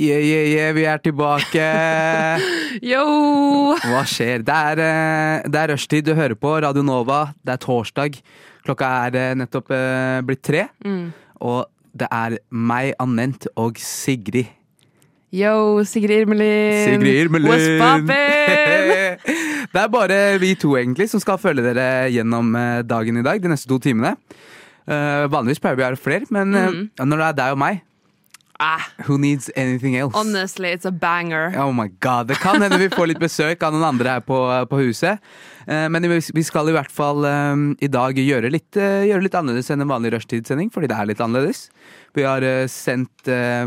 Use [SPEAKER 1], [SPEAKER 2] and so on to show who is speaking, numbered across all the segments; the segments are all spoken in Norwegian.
[SPEAKER 1] Yeah, yeah, yeah, vi er tilbake.
[SPEAKER 2] Yo!
[SPEAKER 1] Hva skjer? Det er, eh, det rushtid du hører på. Radio Nova. Det er torsdag. Klokka er eh, nettopp eh, blitt tre. Og det er meg, Anent og Sigrid.
[SPEAKER 2] Yo, Sigrid Irmelin.
[SPEAKER 1] Sigrid Irmelin.
[SPEAKER 2] What's poppin'?
[SPEAKER 1] det er bare vi to egentlig som skal følge dere gjennom dagen i dag, de neste to timene. Uh, vanligvis pleier vi å være flere, men
[SPEAKER 2] mm.
[SPEAKER 1] uh, når det er deg og meg,
[SPEAKER 2] Ah,
[SPEAKER 1] who needs anything else?
[SPEAKER 2] honestly, it's a banger.
[SPEAKER 1] Oh my god, Det kan hende vi får litt besøk av noen andre her på, på huset. Eh, Men vi vi skal i hvert fall eh, i dag gjøre litt, eh, gjøre litt annerledes enn en vanlig rushtidssending, fordi det er litt annerledes. Vi har eh, sendt, eh,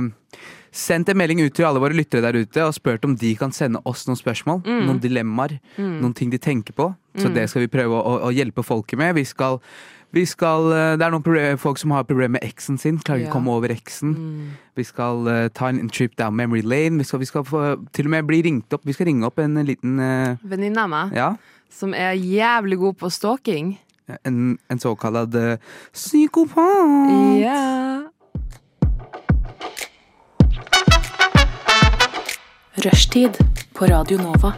[SPEAKER 1] sendt en melding ut til alle våre lyttere der ute og spurt om de kan sende oss noen spørsmål. Noen dilemmaer, noen ting de tenker på. Så det skal vi prøve å, å hjelpe folket med. Vi skal, vi skal, eh, det er noen folk som har problemer med eksen sin, klarer ikke
[SPEAKER 2] Ja.
[SPEAKER 1] å komme over eksen. Vi skal uh, ta en trip down memory lane. Vi skal, vi skal få, til og med bli ringt opp. Vi skal ringe opp en liten uh,
[SPEAKER 2] Venninne av meg,
[SPEAKER 1] Ja,
[SPEAKER 2] som er jævlig god på stalking.
[SPEAKER 1] en, en såkalt uh, psykopat.
[SPEAKER 2] Yeah.
[SPEAKER 3] Rushtid på Radio Nova.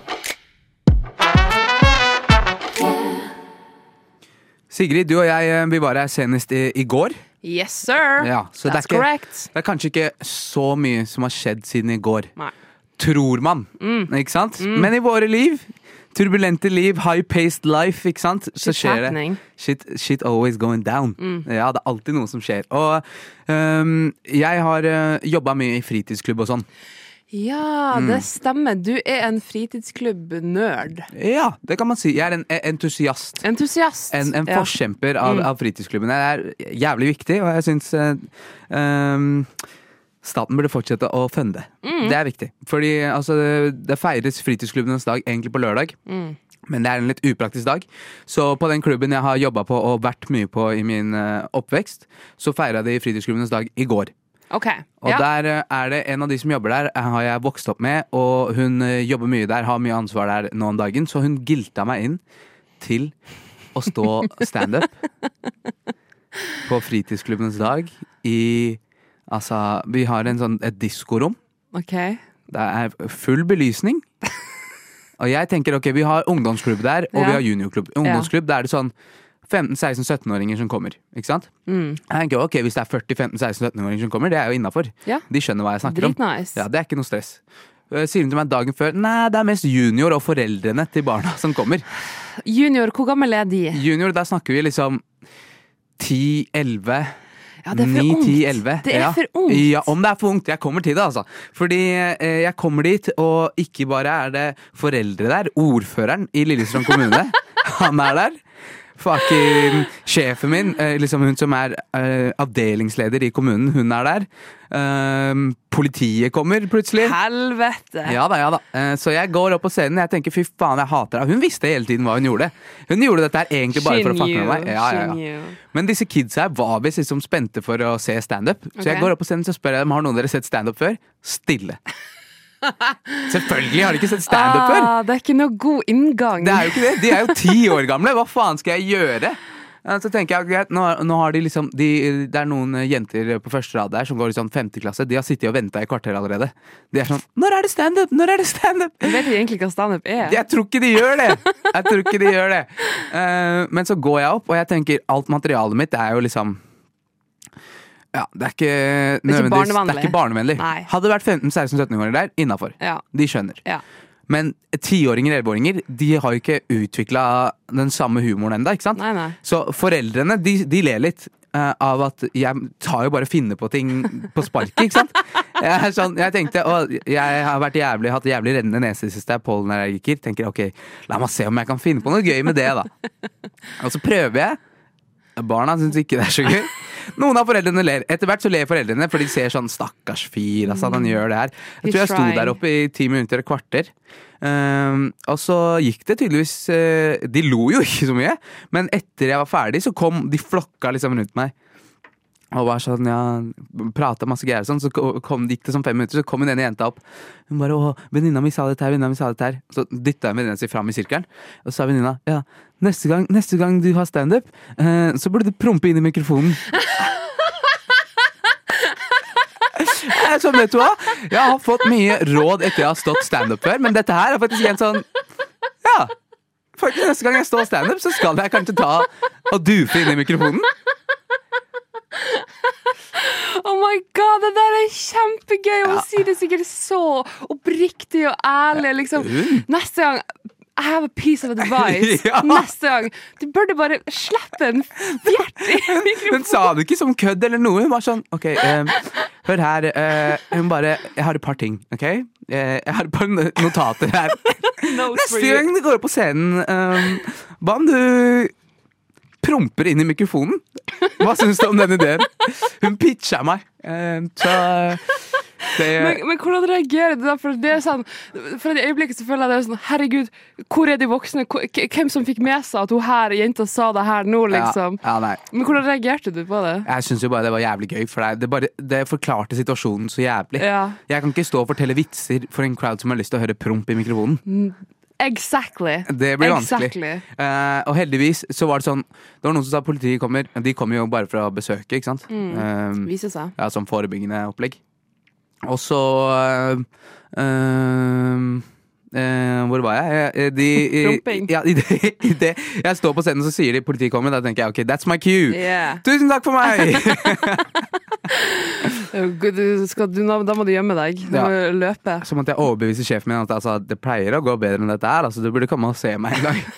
[SPEAKER 1] Sigrid, du og jeg eh, vi var her senest i, i går.
[SPEAKER 2] Yes, sir.
[SPEAKER 1] Ja, så det
[SPEAKER 2] That's
[SPEAKER 1] ikke-
[SPEAKER 2] correct.
[SPEAKER 1] Det er kanskje ikke så mye som har skjedd siden i går.
[SPEAKER 2] Nei.
[SPEAKER 1] Tror man. Ikke sant? Men i våre liv, turbulente liv, high-paced life, ikke sant, så
[SPEAKER 2] Shit's
[SPEAKER 1] skjer det.
[SPEAKER 2] happening.
[SPEAKER 1] Shit, shit always going down. Ja, det er alltid noe som skjer. Og um, jeg har uh, jobba mye i fritidsklubb og sånn.
[SPEAKER 2] Ja,
[SPEAKER 1] Mm.
[SPEAKER 2] det stemmer. Du er en fritidsklubb-nerd.
[SPEAKER 1] Ja, det kan man si. Jeg er en entusiast.
[SPEAKER 2] Entusiast.
[SPEAKER 1] En, en
[SPEAKER 2] Ja.
[SPEAKER 1] forkjemper av, av fritidsklubben. Det er jævlig viktig, og jeg syns eh, um, staten burde fortsette å funde. Det er viktig. Fordi altså, det, det feires fritidsklubbenes dag egentlig på lørdag. Men det er en litt upraktisk dag. Så på den klubben jeg har jobba på og vært mye på i min eh, oppvekst, så feira de fritidsklubbenes dag i går.
[SPEAKER 2] OK.
[SPEAKER 1] Og
[SPEAKER 2] Ja.
[SPEAKER 1] der eh, er det en av de som jobber der, eh, har jeg vokst opp med, og hun eh, jobber mye der, har mye ansvar der nå om dagen, så hun gilta meg inn til å stå standup på fritidsklubbenes dag i Altså, vi har en sånn, et diskorom.
[SPEAKER 2] Okay.
[SPEAKER 1] Det er full belysning. Og jeg tenker ok, vi har ungdomsklubb der, og
[SPEAKER 2] Ja.
[SPEAKER 1] vi har juniorklubb. Ungdomsklubb, da er det sånn 15-16-17-åringer som kommer. Ikke sant?
[SPEAKER 2] Mm.
[SPEAKER 1] Tenker, ok, Hvis det er 40-15-16-17-åringer som kommer, det er jo innafor.
[SPEAKER 2] Ja.
[SPEAKER 1] De skjønner hva jeg snakker om.
[SPEAKER 2] Nice.
[SPEAKER 1] Ja, Det er ikke noe stress. Eh, Sier hun til meg dagen før Nei, det er mest junior og foreldrene til barna som kommer.
[SPEAKER 2] Junior, hvor gammel er de?
[SPEAKER 1] Junior, Der snakker vi liksom 10-11
[SPEAKER 2] Ja, det er for
[SPEAKER 1] 9,
[SPEAKER 2] ungt.
[SPEAKER 1] 10, 11.
[SPEAKER 2] Det er
[SPEAKER 1] ja.
[SPEAKER 2] for ungt.
[SPEAKER 1] Ja, om det er for ungt. Jeg kommer til det, altså. Fordi eh, jeg kommer dit, og ikke bare er det foreldre der. Ordføreren i Lillestrøm kommune, han er der. Fucking sjefen min, eh, liksom hun som er eh, avdelingsleder i kommunen, hun er der. Uh, politiet kommer plutselig.
[SPEAKER 2] Helvete!
[SPEAKER 1] Ja da, ja da. Uh, Så jeg går opp på scenen jeg tenker fy faen, jeg hater henne. Hun visste hele tiden hva hun gjorde. Hun gjorde dette her egentlig bare for å fucke med meg. Ja, ja. Men disse kidsa her var visst liksom spente for å se standup. Så jeg går opp på scenen så spør jeg dem har noen av dere sett standup før. Stille. Selvfølgelig har de ikke sett standup før!
[SPEAKER 2] Ah, det er ikke noe god inngang.
[SPEAKER 1] Det er jo ikke det. De er jo ti år gamle. Hva faen skal jeg gjøre? Så tenker jeg, greit, nå, nå har de liksom de, Det er noen jenter på første rad der som går i sånn femte klasse. De har sittet og venta i kvarter allerede. De er sånn Når er det standup? Når er det standup?
[SPEAKER 2] Jeg vet de egentlig hva standup er.
[SPEAKER 1] Jeg tror ikke de gjør det! Jeg tror ikke de gjør det. Uh, men så går jeg opp, og jeg tenker alt materialet mitt er jo liksom ja, det er ikke nødvendigvis-
[SPEAKER 2] barnevennlig.
[SPEAKER 1] Det er ikke barnevennlig.
[SPEAKER 2] Nei.
[SPEAKER 1] Hadde det vært 15-16-17-åringer der, innafor.
[SPEAKER 2] Ja.
[SPEAKER 1] De skjønner.
[SPEAKER 2] Ja.
[SPEAKER 1] Men tiåringer, elleveåringer, de har jo ikke utvikla den samme humoren ennå. Så foreldrene, de, de ler litt uh, av at jeg tar jo bare finner på ting på sparket, ikke sant? Jeg, sånn, jeg tenkte, å, jeg har vært jævlig, hatt jævlig rennende nese i det siste, jeg er pollenallergiker. Tenker ok, la meg se om jeg kan finne på noe gøy med det, da. Og så prøver jeg. Barna syns ikke det er så gøy. Noen av foreldrene ler. Etter hvert så ler foreldrene, for de ser sånn 'stakkars fyr', altså, han gjør det her. Jeg tror jeg sto der oppe i ti minutter og et kvarter. Um, og så gikk det tydeligvis uh, De lo jo ikke så mye, men etter jeg var ferdig, så kom de flokka liksom rundt meg. Og var sånn, ja, prata masse greier og sånn, så kom, gikk det sånn fem minutter, så kom hun ene jenta opp. Hun bare 'Å, venninna mi sa dette her, venninna mi sa dette her'. Så dytta hun venninna si fram i sirkelen, og så sa venninna 'Ja, neste gang, neste gang du har standup, eh, så burde du prompe inn i mikrofonen'. Sånn, vet du hva? Jeg har fått mye råd etter jeg har stått standup før, men dette her er faktisk en sånn Ja. Faktisk Neste gang jeg står standup, så skal jeg kanskje ta og dufe inn i mikrofonen.
[SPEAKER 2] Oh my god, det der er kjempegøy! Og hun sier det sikkert så oppriktig og ærlig. Liksom. Neste gang I have a piece of advice.
[SPEAKER 1] Ja.
[SPEAKER 2] Neste gang Du burde bare slippe en fjert i
[SPEAKER 1] Hun sa det ikke som kødd eller noe. Hun var sånn OK, eh, hør her. Uh, hun bare Jeg har et par ting, OK? Eh, jeg har et par notater her. Neste gang du går opp på scenen, eh, hva om du promper inn i mikrofonen? Hva syns du om den ideen? Hun pitcha meg. eh, så det
[SPEAKER 2] Men, men hvordan reagerer du da? For det er sånn For et øyeblikk så føler jeg det er sånn Herregud, hvor er de voksne? Hvem som fikk med seg at hun her jenta sa det her nå, liksom?
[SPEAKER 1] Ja, ja.
[SPEAKER 2] Men hvordan reagerte du på det?
[SPEAKER 1] Jeg syns jo bare det var jævlig gøy, for det, det, bare, det forklarte situasjonen så jævlig.
[SPEAKER 2] Ja.
[SPEAKER 1] Jeg kan ikke stå og fortelle vitser for en crowd som har lyst til å høre promp i mikrofonen.
[SPEAKER 2] Exactly.
[SPEAKER 1] Det blir vanskelig.
[SPEAKER 2] Exactly.
[SPEAKER 1] Uh, og heldigvis så var det sånn Det var noen som sa politiet kommer. De kommer jo bare for å besøke, ikke sant?
[SPEAKER 2] Mm.
[SPEAKER 1] Uh,
[SPEAKER 2] Viser seg.
[SPEAKER 1] ja, Som forebyggende opplegg. Og så eh, eh, eh, hvor var jeg? Eh, De, i, ja, i det, i det jeg står på scenen, så sier de politiet kommer. Da tenker jeg ok, that's my cue.
[SPEAKER 2] Yeah.
[SPEAKER 1] Tusen takk for meg!
[SPEAKER 2] Du skal, du, da må du gjemme deg. Du
[SPEAKER 1] Ja.
[SPEAKER 2] må løpe.
[SPEAKER 1] Så måtte jeg overbevise sjefen min at altså, det pleier å gå bedre enn dette her. Altså, du burde komme og se meg en gang.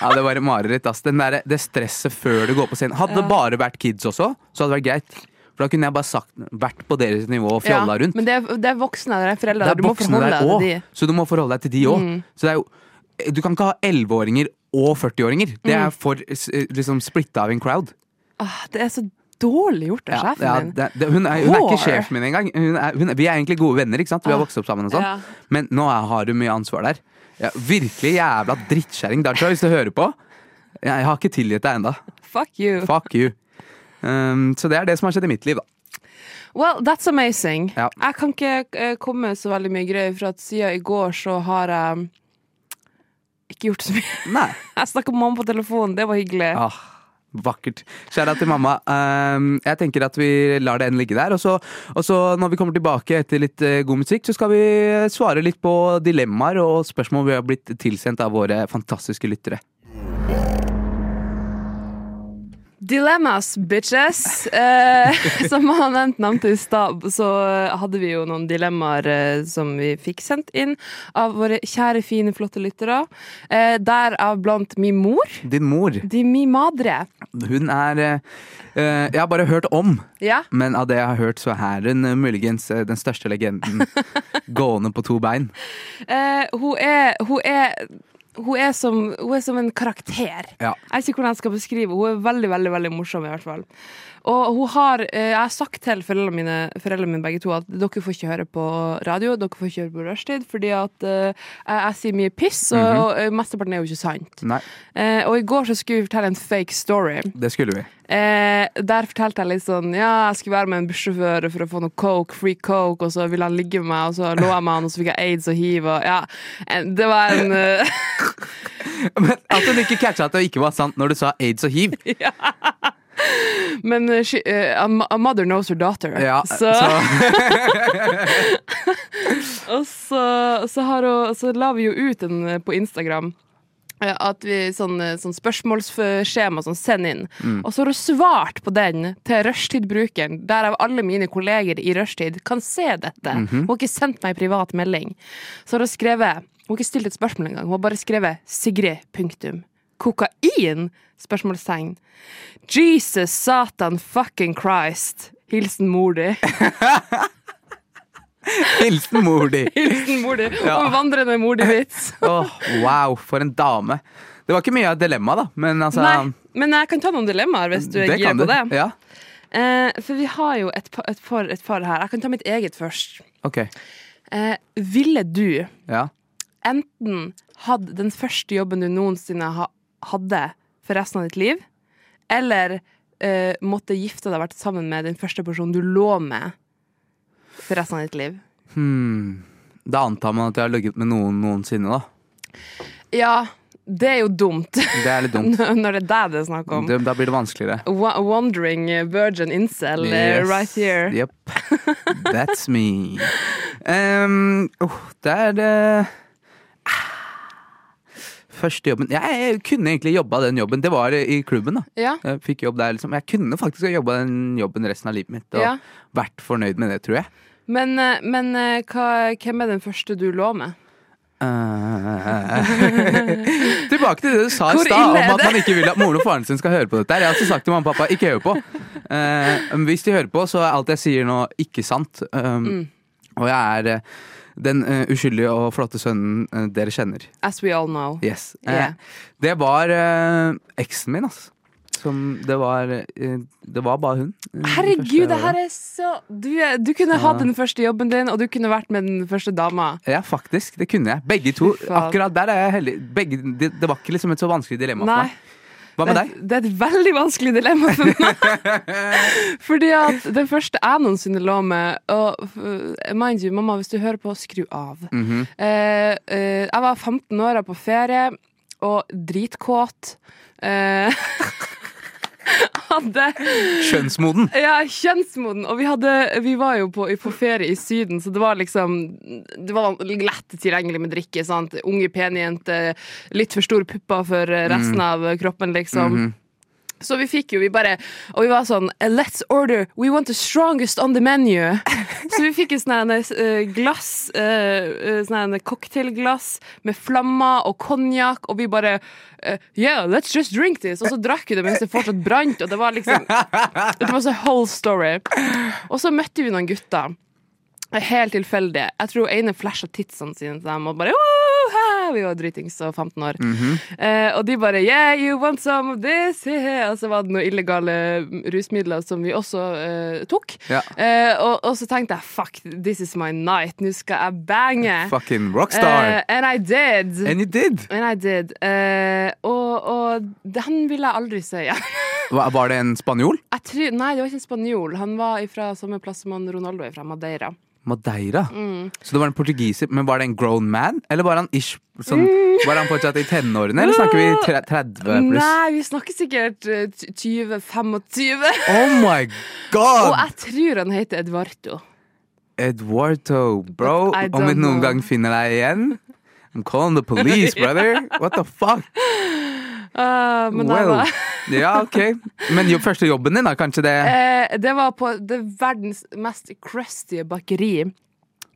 [SPEAKER 1] ja, det var et mareritt. Altså. Den der, det stresset før du går på scenen. Hadde det bare vært kids også, så hadde det vært greit. For da kunne jeg bare sagt, vært på deres nivå og fjolla
[SPEAKER 2] Ja,
[SPEAKER 1] rundt.
[SPEAKER 2] Men det er, det er voksne, der, er foreldre.
[SPEAKER 1] Det er
[SPEAKER 2] du må forholde deg til de.
[SPEAKER 1] så du må forholde deg til de òg. Så det er jo Du kan ikke ha 11-åringer og 40-åringer. Det er for s- liksom splitta av en crowd.
[SPEAKER 2] Ah, det er så dårlig gjort av sjefen
[SPEAKER 1] ja,
[SPEAKER 2] din.
[SPEAKER 1] det, det, hun, er, hun er ikke sjefen min engang. Hun er, hun vi er egentlig gode venner, ikke sant? Vi har
[SPEAKER 2] Ah,
[SPEAKER 1] vokst opp sammen og sånn.
[SPEAKER 2] ja.
[SPEAKER 1] Men nå er, har du mye ansvar der. Ja, virkelig jævla drittkjerring. Darja, hvis du hører på. Jeg har ikke tilgitt deg ennå.
[SPEAKER 2] Fuck you.
[SPEAKER 1] Fuck you. Um, så det er det som har skjedd i mitt liv, da.
[SPEAKER 2] Well, that's amazing.
[SPEAKER 1] Ja.
[SPEAKER 2] Jeg kan ikke eh, komme så veldig mye greier, for at siden i går så har jeg ikke gjort så mye.
[SPEAKER 1] Nei.
[SPEAKER 2] Jeg snakka med mamma på telefonen, det var hyggelig.
[SPEAKER 1] Ah, vakkert. Kjære til mamma. Um, jeg tenker at vi lar det enn ligge der. Og så, og så når vi kommer tilbake etter litt eh, god musikk, så skal vi svare litt på dilemmaer og spørsmål vi har blitt tilsendt av våre fantastiske lyttere.
[SPEAKER 2] Dilemmas, bitches. Eh, som han nevnte nevnte i stad, så hadde vi jo noen dilemmaer eh, som vi fikk sendt inn av våre kjære, fine, flotte lyttere. Eh, Derav blant min mor.
[SPEAKER 1] Din mor,
[SPEAKER 2] De mi madre.
[SPEAKER 1] hun er eh, eh, Jeg har bare hørt om,
[SPEAKER 2] Ja.
[SPEAKER 1] men av det jeg har hørt, så er hun eh, muligens eh, den største legenden gående på to bein.
[SPEAKER 2] Eh, hun er, hun er hun er, som, hun er som en karakter.
[SPEAKER 1] Ja.
[SPEAKER 2] Jeg vet ikke hvordan jeg skal beskrive Hun er veldig veldig, veldig morsom. i hvert fall Og hun har, eh, Jeg har sagt til foreldrene mine, foreldrene mine begge to at dere får ikke høre på radio, dere får ikke høre på rushtid, fordi at eh, jeg, jeg sier mye piss, og, og eh, mesteparten er jo ikke sant.
[SPEAKER 1] Nei,
[SPEAKER 2] Eh, og i går så skulle vi fortelle en fake story.
[SPEAKER 1] det skulle vi.
[SPEAKER 2] Eh, der fortalte jeg litt sånn Ja, jeg skulle være med en bussjåfør for å få noe coke, free coke, og så ville han ligge med meg, og så lå jeg med han, og så fikk jeg aids og hiv, og ja. Det var en
[SPEAKER 1] Men at hun ikke catcha at det ikke var sant når du sa aids og hiv.
[SPEAKER 2] Men uh, she, a, mother knows her daughter.
[SPEAKER 1] Ja,
[SPEAKER 2] så, og så, så, har hun, så la vi jo ut en eh, på Instagram. At vi sånn, sånn spørsmålsskjema sånn send inn.
[SPEAKER 1] Mm.
[SPEAKER 2] Og så har hun svart på den til rushtidbrukeren, derav alle mine kolleger i rushtid kan se dette.
[SPEAKER 1] Mhm.
[SPEAKER 2] Hun har ikke sendt meg privat melding. Så har hun skrevet Hun har ikke stilt et spørsmål engang. Hun har bare skrevet 'Sigrid'. punktum. Kokain? Spørsmålstegn. Jesus, satan, fucking Christ. Hilsen mor di.
[SPEAKER 1] Hilsen mor di.
[SPEAKER 2] Hilsen mor di.
[SPEAKER 1] Ja.
[SPEAKER 2] Og vandrende mor di-vits.
[SPEAKER 1] Åh, wow, for en dame. Det var ikke mye av et dilemma, da, men altså
[SPEAKER 2] Nei, men jeg kan ta noen dilemmaer hvis du
[SPEAKER 1] gir
[SPEAKER 2] på det.
[SPEAKER 1] Ja,
[SPEAKER 2] Eh, for vi har jo et, et, par, et par her. Jeg kan ta mitt eget først.
[SPEAKER 1] ok.
[SPEAKER 2] Eh, ville du
[SPEAKER 1] Ja.
[SPEAKER 2] enten hatt den første jobben du noensinne ha, hadde for resten av ditt liv, eller uh, måtte gifte deg og vært sammen med den første personen du lå med for resten av ditt liv?
[SPEAKER 1] Hmm. Da antar man at jeg har ligget med noen noensinne, da.
[SPEAKER 2] Ja, det er jo dumt
[SPEAKER 1] Det er litt dumt.
[SPEAKER 2] når det er deg det er snakk om.
[SPEAKER 1] Det, da blir det vanskeligere.
[SPEAKER 2] W Wandering virgin incel eh,
[SPEAKER 1] Yes.
[SPEAKER 2] right here.
[SPEAKER 1] Yep. That's me. Um, oh, det er det Første jobben Jeg, jeg kunne egentlig jobba den jobben. Det var i klubben. da
[SPEAKER 2] Ja,
[SPEAKER 1] Jeg fikk jobb der liksom Jeg kunne faktisk ha jobba den jobben resten av livet mitt. Og
[SPEAKER 2] Ja.
[SPEAKER 1] vært fornøyd med det, tror jeg.
[SPEAKER 2] Men, eh, men eh, hva, hvem er den første du lå med?
[SPEAKER 1] Eh, Tilbake til det du sa i stad om at man ikke vil at moren og faren sin skal høre på dette. Jeg har altså sagt til mamma og pappa ikke hør på. Uh, hvis de hører på, så er alt jeg sier nå ikke sant. Um,
[SPEAKER 2] Mm.
[SPEAKER 1] Og jeg er eh, den uh, uskyldige og flotte sønnen uh, dere kjenner.
[SPEAKER 2] As we all know.
[SPEAKER 1] Yes. Eh,
[SPEAKER 2] Yeah.
[SPEAKER 1] det var eksen min, altså. Som det var Det var bare hun.
[SPEAKER 2] Herregud, det her er så Du, du kunne hatt den første jobben din, og du kunne vært med den første dama.
[SPEAKER 1] Ja, faktisk. Det kunne jeg. Begge to. Akkurat der er jeg heldig. Begge, det, det var ikke liksom et så vanskelig dilemma for meg. Hva med deg?
[SPEAKER 2] Det, det er et veldig vanskelig dilemma for meg. Fordi at den første jeg noensinne lå med Og uh, mind you, mamma, hvis du hører på, skru av.
[SPEAKER 1] Mhm.
[SPEAKER 2] Eh, eh, jeg var 15 år, jeg på ferie, og dritkåt. Eh, hadde
[SPEAKER 1] Kjønnsmoden.
[SPEAKER 2] Ja, kjønnsmoden. Og vi, hadde, vi var jo på, på ferie i Syden, så det var liksom Det var lett tilgjengelig med drikke. sant? Unge, pene jenter. Litt for store pupper for eh, resten av kroppen, liksom. Så vi fikk jo, vi bare Og vi var sånn Let's order. We want the strongest on the menu. Så vi fikk jo sånn her, eh, glass, sånne eh, sånn her cocktailglass med flammer og konjakk, og vi bare eh, Yeah, let's just drink this. Og så drakk vi det mens det fortsatt brant, og det var liksom Det var så whole story. Og så møtte vi noen gutter. Helt tilfeldig. Jeg tror ene flasha titsene sine til dem og bare «Woo, hæ!» Vi var dritings og 15 år. eh, og de bare Yeah, you want some of this? Yeah. Og så var det noen illegale rusmidler som vi også eh, tok.
[SPEAKER 1] Ja.
[SPEAKER 2] Eh, og, og så tenkte jeg fuck, this is my night. Nå skal jeg bange.
[SPEAKER 1] Fucking rockstar.
[SPEAKER 2] Eh, and I did.
[SPEAKER 1] And you did.
[SPEAKER 2] And I did. Eh, og, og den vil jeg aldri se igjen.
[SPEAKER 1] Var det en spanjol?
[SPEAKER 2] Jeg tror, nei, det var ikke en spanjol. Han var fra samme plass som Ronaldo er fra, Madeira.
[SPEAKER 1] Madeira.
[SPEAKER 2] Mm.
[SPEAKER 1] Så det var en portugiser, men var det en grown man? Eller var han ish sånn,
[SPEAKER 2] Mm.
[SPEAKER 1] Var han fortsatt i tenårene, eller snakker vi 30 pluss?
[SPEAKER 2] Nei, vi snakker sikkert eh, 20-25.
[SPEAKER 1] Oh my god!
[SPEAKER 2] Og jeg tror han heter Eduardo.
[SPEAKER 1] Eduardo, bro. Om vi noen gang finner deg igjen I'm calling the police, brother. What the fuck?
[SPEAKER 2] Ah, men
[SPEAKER 1] Well.
[SPEAKER 2] var,
[SPEAKER 1] Ja, ok. Men jo, første jobben din, da? Kanskje det
[SPEAKER 2] eh, det var på det verdens mest crusty bakeri,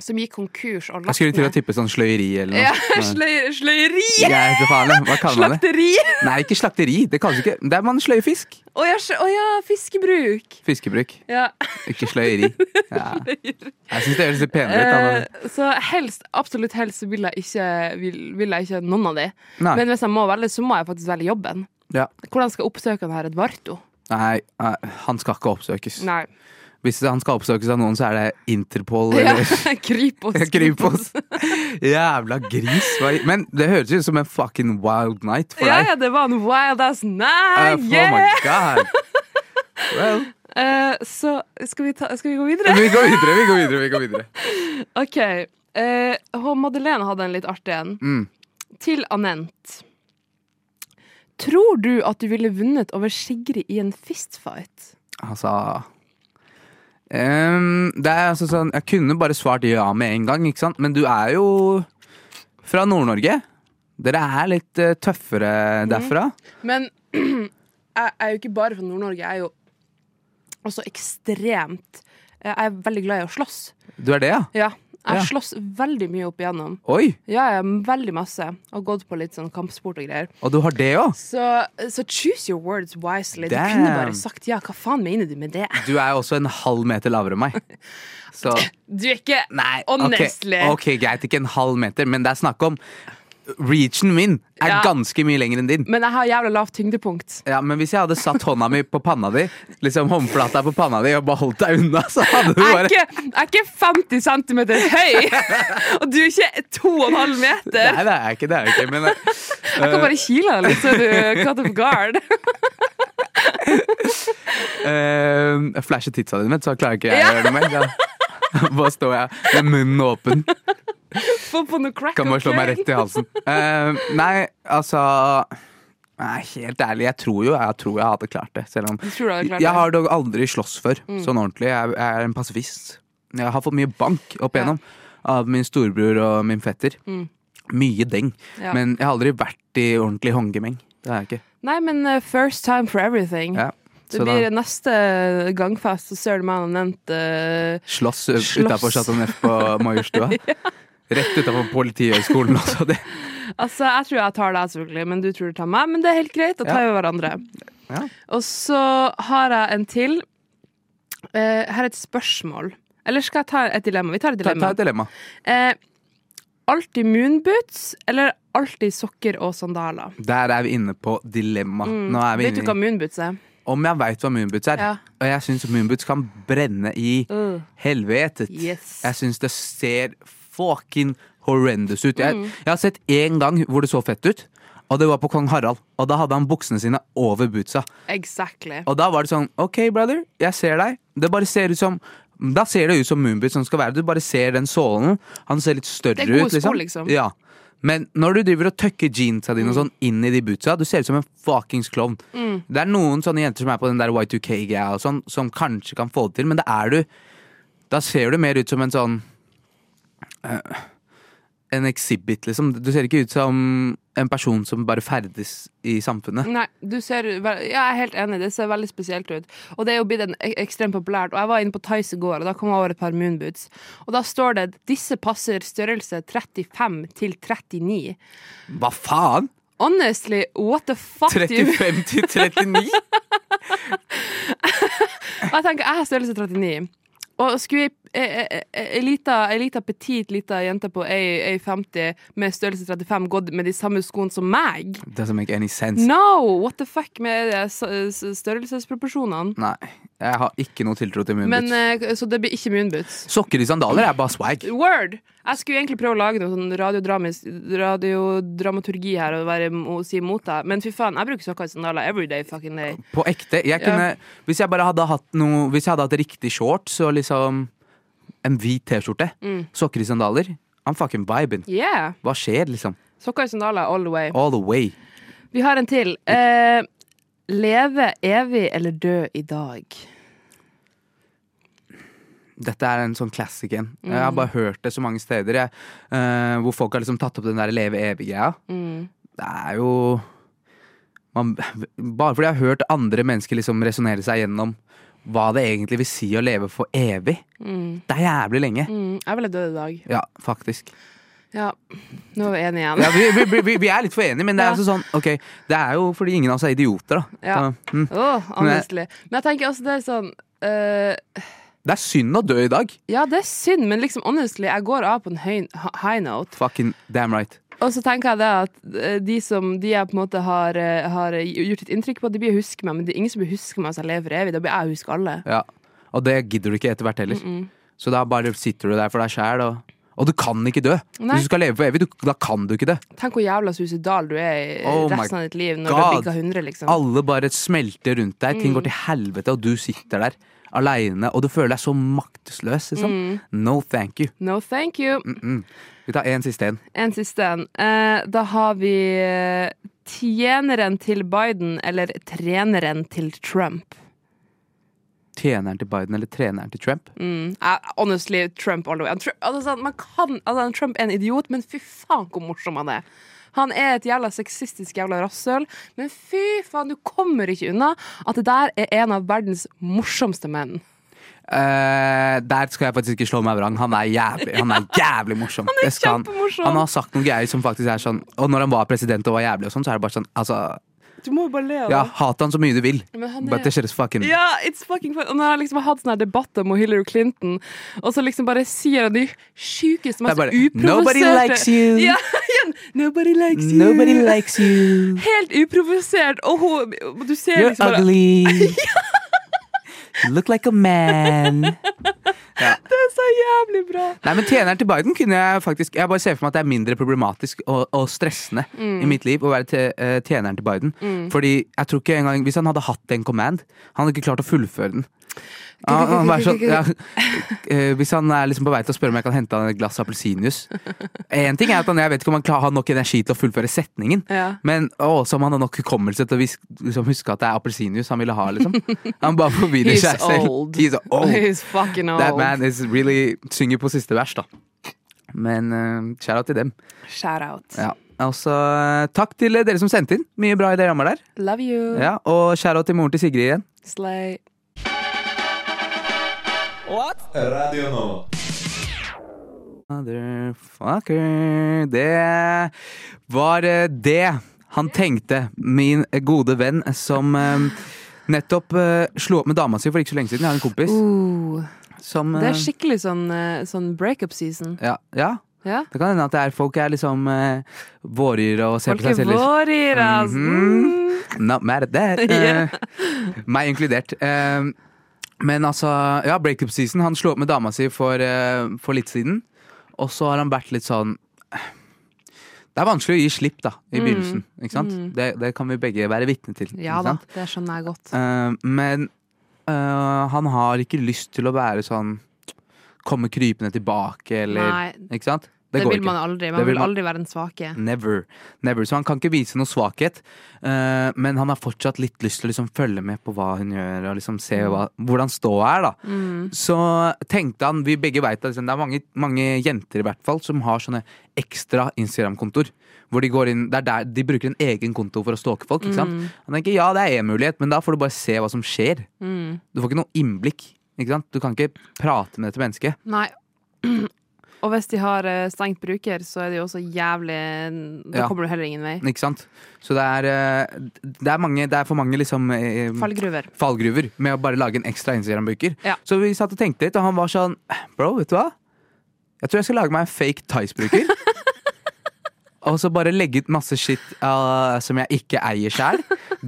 [SPEAKER 2] som gikk konkurs og
[SPEAKER 1] Jeg
[SPEAKER 2] lagt
[SPEAKER 1] skulle til å tippe sånn sløyeri eller noe.
[SPEAKER 2] Ja, sløy, sløyeri!
[SPEAKER 1] Jeg vet faen. Hva kaller man det?
[SPEAKER 2] Slakteri!
[SPEAKER 1] Nei, ikke slakteri. Det kalles ikke Det er man sløyer fisk.
[SPEAKER 2] Å ja, å ja, fiskebruk.
[SPEAKER 1] Fiskebruk.
[SPEAKER 2] Ja.
[SPEAKER 1] Ikke sløyeri. Ja. Jeg syns det høres litt penere ut. da,
[SPEAKER 2] Eh, så helst, absolutt helst, vil jeg ikke, vil, vil jeg ikke noen av de.
[SPEAKER 1] Nei.
[SPEAKER 2] Men hvis jeg må velge, så må jeg faktisk velge jobben.
[SPEAKER 1] Ja.
[SPEAKER 2] Hvordan skal jeg oppsøke denne Edvarto? Edvardo?
[SPEAKER 1] Nei, nei, han skal ikke oppsøkes.
[SPEAKER 2] Nei.
[SPEAKER 1] Hvis han skal oppsøkes av noen, så er det Interpol
[SPEAKER 2] Ja,
[SPEAKER 1] eller
[SPEAKER 2] Kripos.
[SPEAKER 1] Kripos. Jævla gris. Men det høres ut som en fucking wild night for
[SPEAKER 2] Ja,
[SPEAKER 1] deg.
[SPEAKER 2] ja, det var en wild ass
[SPEAKER 1] Uh,
[SPEAKER 2] night!
[SPEAKER 1] oh
[SPEAKER 2] Yeah!
[SPEAKER 1] my god. Well,
[SPEAKER 2] Uh, så skal vi, ta, skal vi gå videre?
[SPEAKER 1] vi går videre, vi går videre. vi går videre
[SPEAKER 2] OK. Uh, og Madeleine hadde en litt artig en.
[SPEAKER 1] Mm.
[SPEAKER 2] Til Anent. Tror du at du ville vunnet over Sigrid i en fistfight?
[SPEAKER 1] Altså ehm, Det er altså sånn Jeg kunne bare svart ja med en gang, ikke sant? Men du er jo fra Nord-Norge. Dere er litt uh, tøffere derfra.
[SPEAKER 2] Men jeg er jo ikke bare fra Nord-Norge. Jeg er jo også ekstremt Jeg er veldig glad i å slåss.
[SPEAKER 1] Du er det, ja?
[SPEAKER 2] Ja. Jeg
[SPEAKER 1] Ja.
[SPEAKER 2] slåss veldig mye opp igjennom.
[SPEAKER 1] Oi!
[SPEAKER 2] Ja, ja, veldig masse. Og gått på litt sånn kampsport og greier.
[SPEAKER 1] Og du har det òg?
[SPEAKER 2] Så, så choose your words wisely. Du kunne bare sagt ja. Hva faen mener du med det?
[SPEAKER 1] Du er også en halv meter lavere enn meg. Så
[SPEAKER 2] Du er ikke
[SPEAKER 1] Nei,
[SPEAKER 2] Honestly.
[SPEAKER 1] ok, ok, greit, ikke en halv meter, men det er snakk om reachen min er
[SPEAKER 2] Ja.
[SPEAKER 1] ganske mye lenger enn din.
[SPEAKER 2] Men jeg har jævla lavt tyngdepunkt.
[SPEAKER 1] Ja, Men hvis jeg hadde satt hånda mi på panna di, liksom håndflata på panna di og bare holdt deg unna, så hadde du bare
[SPEAKER 2] jeg er ikke 50 cm høy, og du er ikke 2,5 meter.
[SPEAKER 1] Nei, det er jeg ikke. det er ikke Men Uh...
[SPEAKER 2] Jeg kan bare kile deg litt, så du caught off guard.
[SPEAKER 1] uh, jeg flasher titsa dine, så klarer ikke jeg å gjøre det mer. Da bare står jeg med munnen åpen.
[SPEAKER 2] Få på noe crack
[SPEAKER 1] Kan bare slå meg rett i halsen. Uh, nei, altså Nei, helt ærlig, jeg tror jo jeg tror jeg hadde klart det. Selv om
[SPEAKER 2] Jeg
[SPEAKER 1] Jeg har dog aldri slåss før, sånn ordentlig. Jeg, jeg er en pasifist. Jeg har fått mye bank opp
[SPEAKER 2] Ja.
[SPEAKER 1] igjennom av min storebror og min fetter.
[SPEAKER 2] Mm.
[SPEAKER 1] Mye deng.
[SPEAKER 2] Ja.
[SPEAKER 1] Men jeg har aldri vært i ordentlig håndgemeng. Det har jeg ikke.
[SPEAKER 2] Nei, men uh, first time for everything.
[SPEAKER 1] Ja.
[SPEAKER 2] Det blir
[SPEAKER 1] da
[SPEAKER 2] neste gangfest, så ser du meg og nevnt uh,
[SPEAKER 1] slåss
[SPEAKER 2] Slåss.
[SPEAKER 1] utafor Chateau Neuf på Majorstua. Rett utenfor Politihøgskolen altså. Det.
[SPEAKER 2] Altså, jeg tror jeg tar deg, selvfølgelig, men du tror du tar meg. Men det er helt greit, da tar vi hverandre.
[SPEAKER 1] Ja.
[SPEAKER 2] Og så har jeg en til. Uh, her er et spørsmål. Eller skal jeg ta et dilemma? Vi tar et
[SPEAKER 1] Ta, ta et dilemma.
[SPEAKER 2] Uh, alltid moonboots eller alltid sokker og sandaler?
[SPEAKER 1] Der er vi inne på dilemma.
[SPEAKER 2] Mm. Vet du hva moonboots er?
[SPEAKER 1] Om jeg veit hva moonboots er.
[SPEAKER 2] Ja.
[SPEAKER 1] Og jeg syns moonboots kan brenne i
[SPEAKER 2] Uh.
[SPEAKER 1] helvetet.
[SPEAKER 2] Yes.
[SPEAKER 1] Jeg syns det ser fucking horrendous ut. Jeg,
[SPEAKER 2] Mm.
[SPEAKER 1] jeg har sett én gang hvor det så fett ut, og det var på kong Harald. Og da hadde han buksene sine over bootsa.
[SPEAKER 2] Exactly.
[SPEAKER 1] Og da var det sånn OK, brother, jeg ser deg. Det bare ser ut som Da ser det ut som Moonbeat som skal være. Du bare ser den sålen. Han ser litt større
[SPEAKER 2] Det er gode
[SPEAKER 1] ut, liksom.
[SPEAKER 2] sko, liksom.
[SPEAKER 1] Ja. Men når du driver og tøkker jeansa dine og sånn inn i de bootsa, du ser ut som en fuckings klovn.
[SPEAKER 2] Mm.
[SPEAKER 1] Det er noen sånne jenter som er på den der Y2K-greia og sånn, som kanskje kan få det til, men det er du Da ser du mer ut som en sånn En exhibit, liksom. Du ser ikke ut som en person som bare ferdes i samfunnet.
[SPEAKER 2] Nei, du ser Jeg er helt enig, det ser veldig spesielt ut. Og det er jo blitt ekstremt populært. Og jeg var inne på Tice i går, og da kom jeg over et par moonboots. Og da står det disse passer størrelse 35 til 39.
[SPEAKER 1] Hva faen?!
[SPEAKER 2] Honestly, what the fuck?
[SPEAKER 1] 35 til 39?
[SPEAKER 2] Og jeg tenker, jeg har størrelse 39. Og skulle ei- ei lita petit lita jente på ei- ei 50 med størrelse 35 gått med de samme skoene som meg?
[SPEAKER 1] Doesn't make any sense.
[SPEAKER 2] No! What the fuck med størrelsesproporsjonene?
[SPEAKER 1] Nei, jeg har ikke noe tiltro til
[SPEAKER 2] Men,
[SPEAKER 1] moonboots.
[SPEAKER 2] eh, så det blir ikke moonboots.
[SPEAKER 1] Sokker i sandaler er bare swag.
[SPEAKER 2] Word! Jeg skulle egentlig prøve å lage noe sånn radiodramaturgi her og, være, og si imot deg, men fy faen, jeg bruker sokker i sandaler every day fucking day.
[SPEAKER 1] På ekte. Jeg kunne, Hvis jeg bare hadde hatt noe Hvis jeg hadde hatt riktig shorts og liksom en hvit T-skjorte,
[SPEAKER 2] Mm.
[SPEAKER 1] sokker i sandaler I'm fucking vibing.
[SPEAKER 2] Yeah!
[SPEAKER 1] Hva skjer, liksom?
[SPEAKER 2] Sokker i sandaler all the way.
[SPEAKER 1] All the way.
[SPEAKER 2] Vi har en til. Eh, leve evig eller dø i dag?
[SPEAKER 1] Dette er en sånn classic en. Jeg
[SPEAKER 2] Mm.
[SPEAKER 1] har bare hørt det så mange steder. Jeg, eh, hvor folk har liksom tatt opp den der leve evig-greia.
[SPEAKER 2] Mm.
[SPEAKER 1] Det er jo man, Bare fordi jeg har hørt andre mennesker liksom resonnere seg gjennom hva det egentlig vil si å leve for evig.
[SPEAKER 2] Mm.
[SPEAKER 1] Det er jævlig lenge.
[SPEAKER 2] Mm. Jeg ville dødd i dag.
[SPEAKER 1] Ja, faktisk.
[SPEAKER 2] Ja, nå er vi enige igjen.
[SPEAKER 1] Ja, vi, vi, vi, vi er litt for enige, men det er
[SPEAKER 2] Ja.
[SPEAKER 1] altså sånn okay, det er jo fordi ingen av oss er idioter, da.
[SPEAKER 2] Ja.
[SPEAKER 1] Så, mm.
[SPEAKER 2] Åh, jeg, Men jeg tenker også det er sånn uh,
[SPEAKER 1] Det er synd å dø i dag.
[SPEAKER 2] Ja, det er synd, men liksom honestly, jeg går av på en høy, high note.
[SPEAKER 1] Fucking damn right.
[SPEAKER 2] Og så tenker jeg det at eh, de som de jeg på en måte har, eh, har gjort et inntrykk på, de blir å huske meg, men det er ingen som blir huske meg hvis jeg lever for evig. Da blir jeg å huske alle.
[SPEAKER 1] Ja. Og det gidder du ikke etter hvert heller. Så da bare sitter du der for deg sjæl, og, og du kan ikke dø.
[SPEAKER 2] Nei.
[SPEAKER 1] Hvis du skal leve for evig, du, da kan du ikke det.
[SPEAKER 2] Tenk hvor jævla suicidal du er i
[SPEAKER 1] Oh
[SPEAKER 2] resten av ditt liv når
[SPEAKER 1] God.
[SPEAKER 2] du har bikka 100, liksom.
[SPEAKER 1] Alle bare smelter rundt deg,
[SPEAKER 2] Mm.
[SPEAKER 1] ting går til helvete, og du sitter der aleine, og du føler deg så maktesløs, liksom.
[SPEAKER 2] Mm.
[SPEAKER 1] No thank you.
[SPEAKER 2] No thank you.
[SPEAKER 1] Mm. Vi tar en siste en.
[SPEAKER 2] En siste en. Eh, da har vi eh, tjeneren til Biden eller treneren til Trump.
[SPEAKER 1] Tjeneren til Biden eller treneren til Trump?
[SPEAKER 2] Mm. Eh, honestly, Trump all the way. Trump, Altså, man kan, altså, Trump er en idiot, men fy faen hvor morsom han er. Han er et jævla sexistisk jævla rasshøl, men fy faen, du kommer ikke unna at det der er en av verdens morsomste menn.
[SPEAKER 1] Uh, der skal jeg faktisk ikke slå meg vrang. Han er jævlig, han er jævlig morsom.
[SPEAKER 2] Han er han.
[SPEAKER 1] Han har sagt noen greier som faktisk er sånn Og når han var president og var jævlig og sånn, så er det bare sånn Altså,
[SPEAKER 2] Du må jo bare le av
[SPEAKER 1] Ja,
[SPEAKER 2] det.
[SPEAKER 1] hat han så mye du vil.
[SPEAKER 2] Men han
[SPEAKER 1] But
[SPEAKER 2] er
[SPEAKER 1] det skjer fucking
[SPEAKER 2] ja, it's fucking fun. Og når han liksom har hatt sånne her debatter om Hillary Clinton, og så liksom bare sier han de sjukeste,
[SPEAKER 1] Det
[SPEAKER 2] mest
[SPEAKER 1] bare
[SPEAKER 2] uprovoserte
[SPEAKER 1] Nobody likes you.
[SPEAKER 2] Ja, igjen. Nobody likes you.
[SPEAKER 1] Nobody likes you.
[SPEAKER 2] Helt uprovosert. Og hun Du ser
[SPEAKER 1] You're
[SPEAKER 2] liksom bare You're
[SPEAKER 1] ugly. You look like a man.
[SPEAKER 2] Det er så jævlig bra.
[SPEAKER 1] Nei, men Tjeneren til Biden kunne jeg faktisk Jeg bare ser for meg at det er mindre problematisk og, og stressende
[SPEAKER 2] Mm.
[SPEAKER 1] i mitt liv å være te, uh, tjeneren til Biden. Fordi jeg tror ikke engang Hvis han hadde hatt en command, han hadde ikke klart å fullføre den. Han, han var sånn, ja, eh, hvis han er liksom på vei til å spørre om jeg kan hente han et glass appelsinjuice En ting er at han, jeg vet ikke om han har nok energi til å fullføre setningen,
[SPEAKER 2] Ja.
[SPEAKER 1] men også om han har nok hukommelse til å liksom, huske at det er appelsinjuice han ville ha. Liksom. Han bare forvirrer seg selv.
[SPEAKER 2] old.
[SPEAKER 1] He's old.
[SPEAKER 2] He's fucking old.
[SPEAKER 1] That man is really synger på siste vers, da. Men uh, shout out til dem.
[SPEAKER 2] Shout out.
[SPEAKER 1] Ja. Altså, eh, takk til dere som sendte inn. Mye bra i det rammet der.
[SPEAKER 2] Love you.
[SPEAKER 1] Ja, og shout out til moren til Sigrid igjen.
[SPEAKER 2] Slay.
[SPEAKER 4] Radio Nova.
[SPEAKER 1] Motherfucker. Det var eh, det han tenkte, min gode venn som eh, nettopp eh, slo opp med dama si for ikke så lenge siden. Jeg har en kompis
[SPEAKER 2] Uh,
[SPEAKER 1] som
[SPEAKER 2] det er skikkelig sånn, sånn breakup season.
[SPEAKER 1] ja, ja,
[SPEAKER 2] Ja.
[SPEAKER 1] det kan hende at det er, folk er liksom uh, våryre og ser
[SPEAKER 2] Folk
[SPEAKER 1] på
[SPEAKER 2] er
[SPEAKER 1] seg selv.
[SPEAKER 2] våryr, altså.
[SPEAKER 1] Mhm. Not mad at that.
[SPEAKER 2] Uh,
[SPEAKER 1] yeah. meg inkludert. Eh, men altså, ja, breakup season. Han slo opp med dama si for, eh, for litt siden. Og så har han vært litt sånn Det er vanskelig å gi slipp da, i
[SPEAKER 2] Mm.
[SPEAKER 1] begynnelsen. Ikke sant?
[SPEAKER 2] Mm.
[SPEAKER 1] Det, det kan vi begge være vitne til.
[SPEAKER 2] Ja
[SPEAKER 1] ikke
[SPEAKER 2] da,
[SPEAKER 1] sant?
[SPEAKER 2] det skjønner jeg godt.
[SPEAKER 1] Eh, men eh, han har ikke lyst til å være sånn Komme krypende tilbake, eller
[SPEAKER 2] Nei,
[SPEAKER 1] Ikke sant?
[SPEAKER 2] Det,
[SPEAKER 1] det
[SPEAKER 2] vil man aldri. Man
[SPEAKER 1] vil man-
[SPEAKER 2] aldri være den svake.
[SPEAKER 1] Never. Never. Så han kan ikke vise noe svakhet. uh, men han har fortsatt litt lyst til å liksom følge med på hva hun gjør, og liksom se hva, hvordan ståa er. da
[SPEAKER 2] Mm.
[SPEAKER 1] Så tenkte han, vi begge vet at liksom, det er mange, mange jenter i hvert fall som har sånne ekstra Instagram-kontoer. Hvor de går inn, det er der De bruker en egen konto for å stalke folk. Ikke sant? Han tenker ja, det er en mulighet, men da får du bare se hva som skjer.
[SPEAKER 2] Mm.
[SPEAKER 1] Du får ikke noe innblikk. Ikke sant? Du kan ikke prate med dette mennesket.
[SPEAKER 2] Nei. Og hvis de har eh, stengt bruker, så er det jo også jævlig Da
[SPEAKER 1] Ja.
[SPEAKER 2] kommer du heller ingen vei.
[SPEAKER 1] Ikke sant? Så det er, eh, det er, mange, det er for mange liksom eh,
[SPEAKER 2] Fallgruver.
[SPEAKER 1] fallgruver med å bare lage en ekstra Instagram-bruker.
[SPEAKER 2] Ja.
[SPEAKER 1] Så vi satt og tenkte litt, og han var sånn Bro, vet du hva? Jeg tror jeg skal lage meg en fake Tice-bruker. og så bare legge ut masse shit uh, som jeg ikke eier sjæl.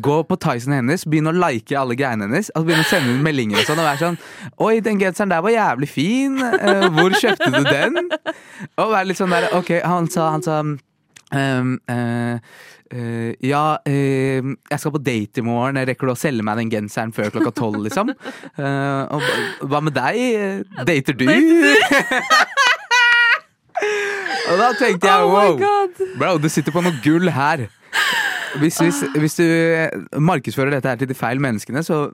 [SPEAKER 1] Gå på Tyson hennes, begynne å like alle greiene hennes. Og begynne å sende ut meldinger og sånn. Og være sånn Oi, den genseren der var jævlig fin. Uh, hvor kjøpte du den? Og være litt sånn der Ok, han sa, han sa um, uh, Uh, ja, uh, jeg skal på date i morgen. Rekker du å selge meg den genseren før klokka tolv, liksom? Eh, og hva- med deg? Dater du? og da tenkte jeg
[SPEAKER 2] Oh
[SPEAKER 1] wow, bro, du sitter på noe gull her. Hvis, hvis, hvis du markedsfører dette her til de feil menneskene, så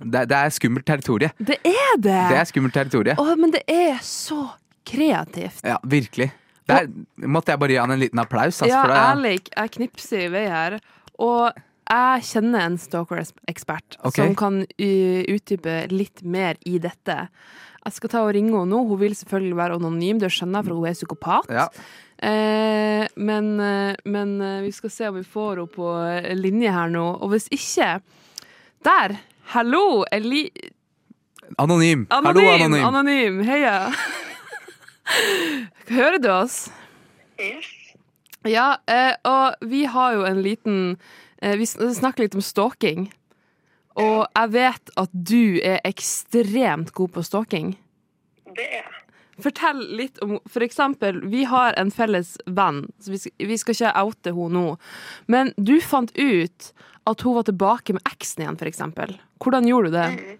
[SPEAKER 1] det, det er skummelt territorie.
[SPEAKER 2] Det er det!
[SPEAKER 1] Det er skummelt territorie.
[SPEAKER 2] Oh, men det er så kreativt.
[SPEAKER 1] Ja, virkelig. Der måtte jeg bare gi han en liten applaus. Altså,
[SPEAKER 2] ja,
[SPEAKER 1] det,
[SPEAKER 2] ærlig, jeg knipser i vei her. Og jeg kjenner en stalker-ekspert
[SPEAKER 1] okay.
[SPEAKER 2] som kan y- utdype litt mer i dette. Jeg skal ta og ringe henne nå. Hun vil selvfølgelig være anonym, det skjønner jeg, for hun er psykopat.
[SPEAKER 1] Ja.
[SPEAKER 2] Eh, men, eh, men eh, vi skal se om vi får henne på eh, linje her nå. Og hvis ikke Der! Hallo! Eli
[SPEAKER 1] Anonym.
[SPEAKER 2] anonym!
[SPEAKER 1] Hallo, anonym.
[SPEAKER 2] anonym. Heia! Hører du oss? Yes. Ja, eh, og vi har jo en liten eh, Vi snakker litt om stalking. Og jeg vet at du er ekstremt god på stalking.
[SPEAKER 5] Det er jeg.
[SPEAKER 2] Fortell litt om For eksempel, vi har en felles venn. Så vi skal, vi skal ikke oute henne nå. Men du fant ut at hun var tilbake med eksen igjen, for eksempel. Hvordan gjorde du det?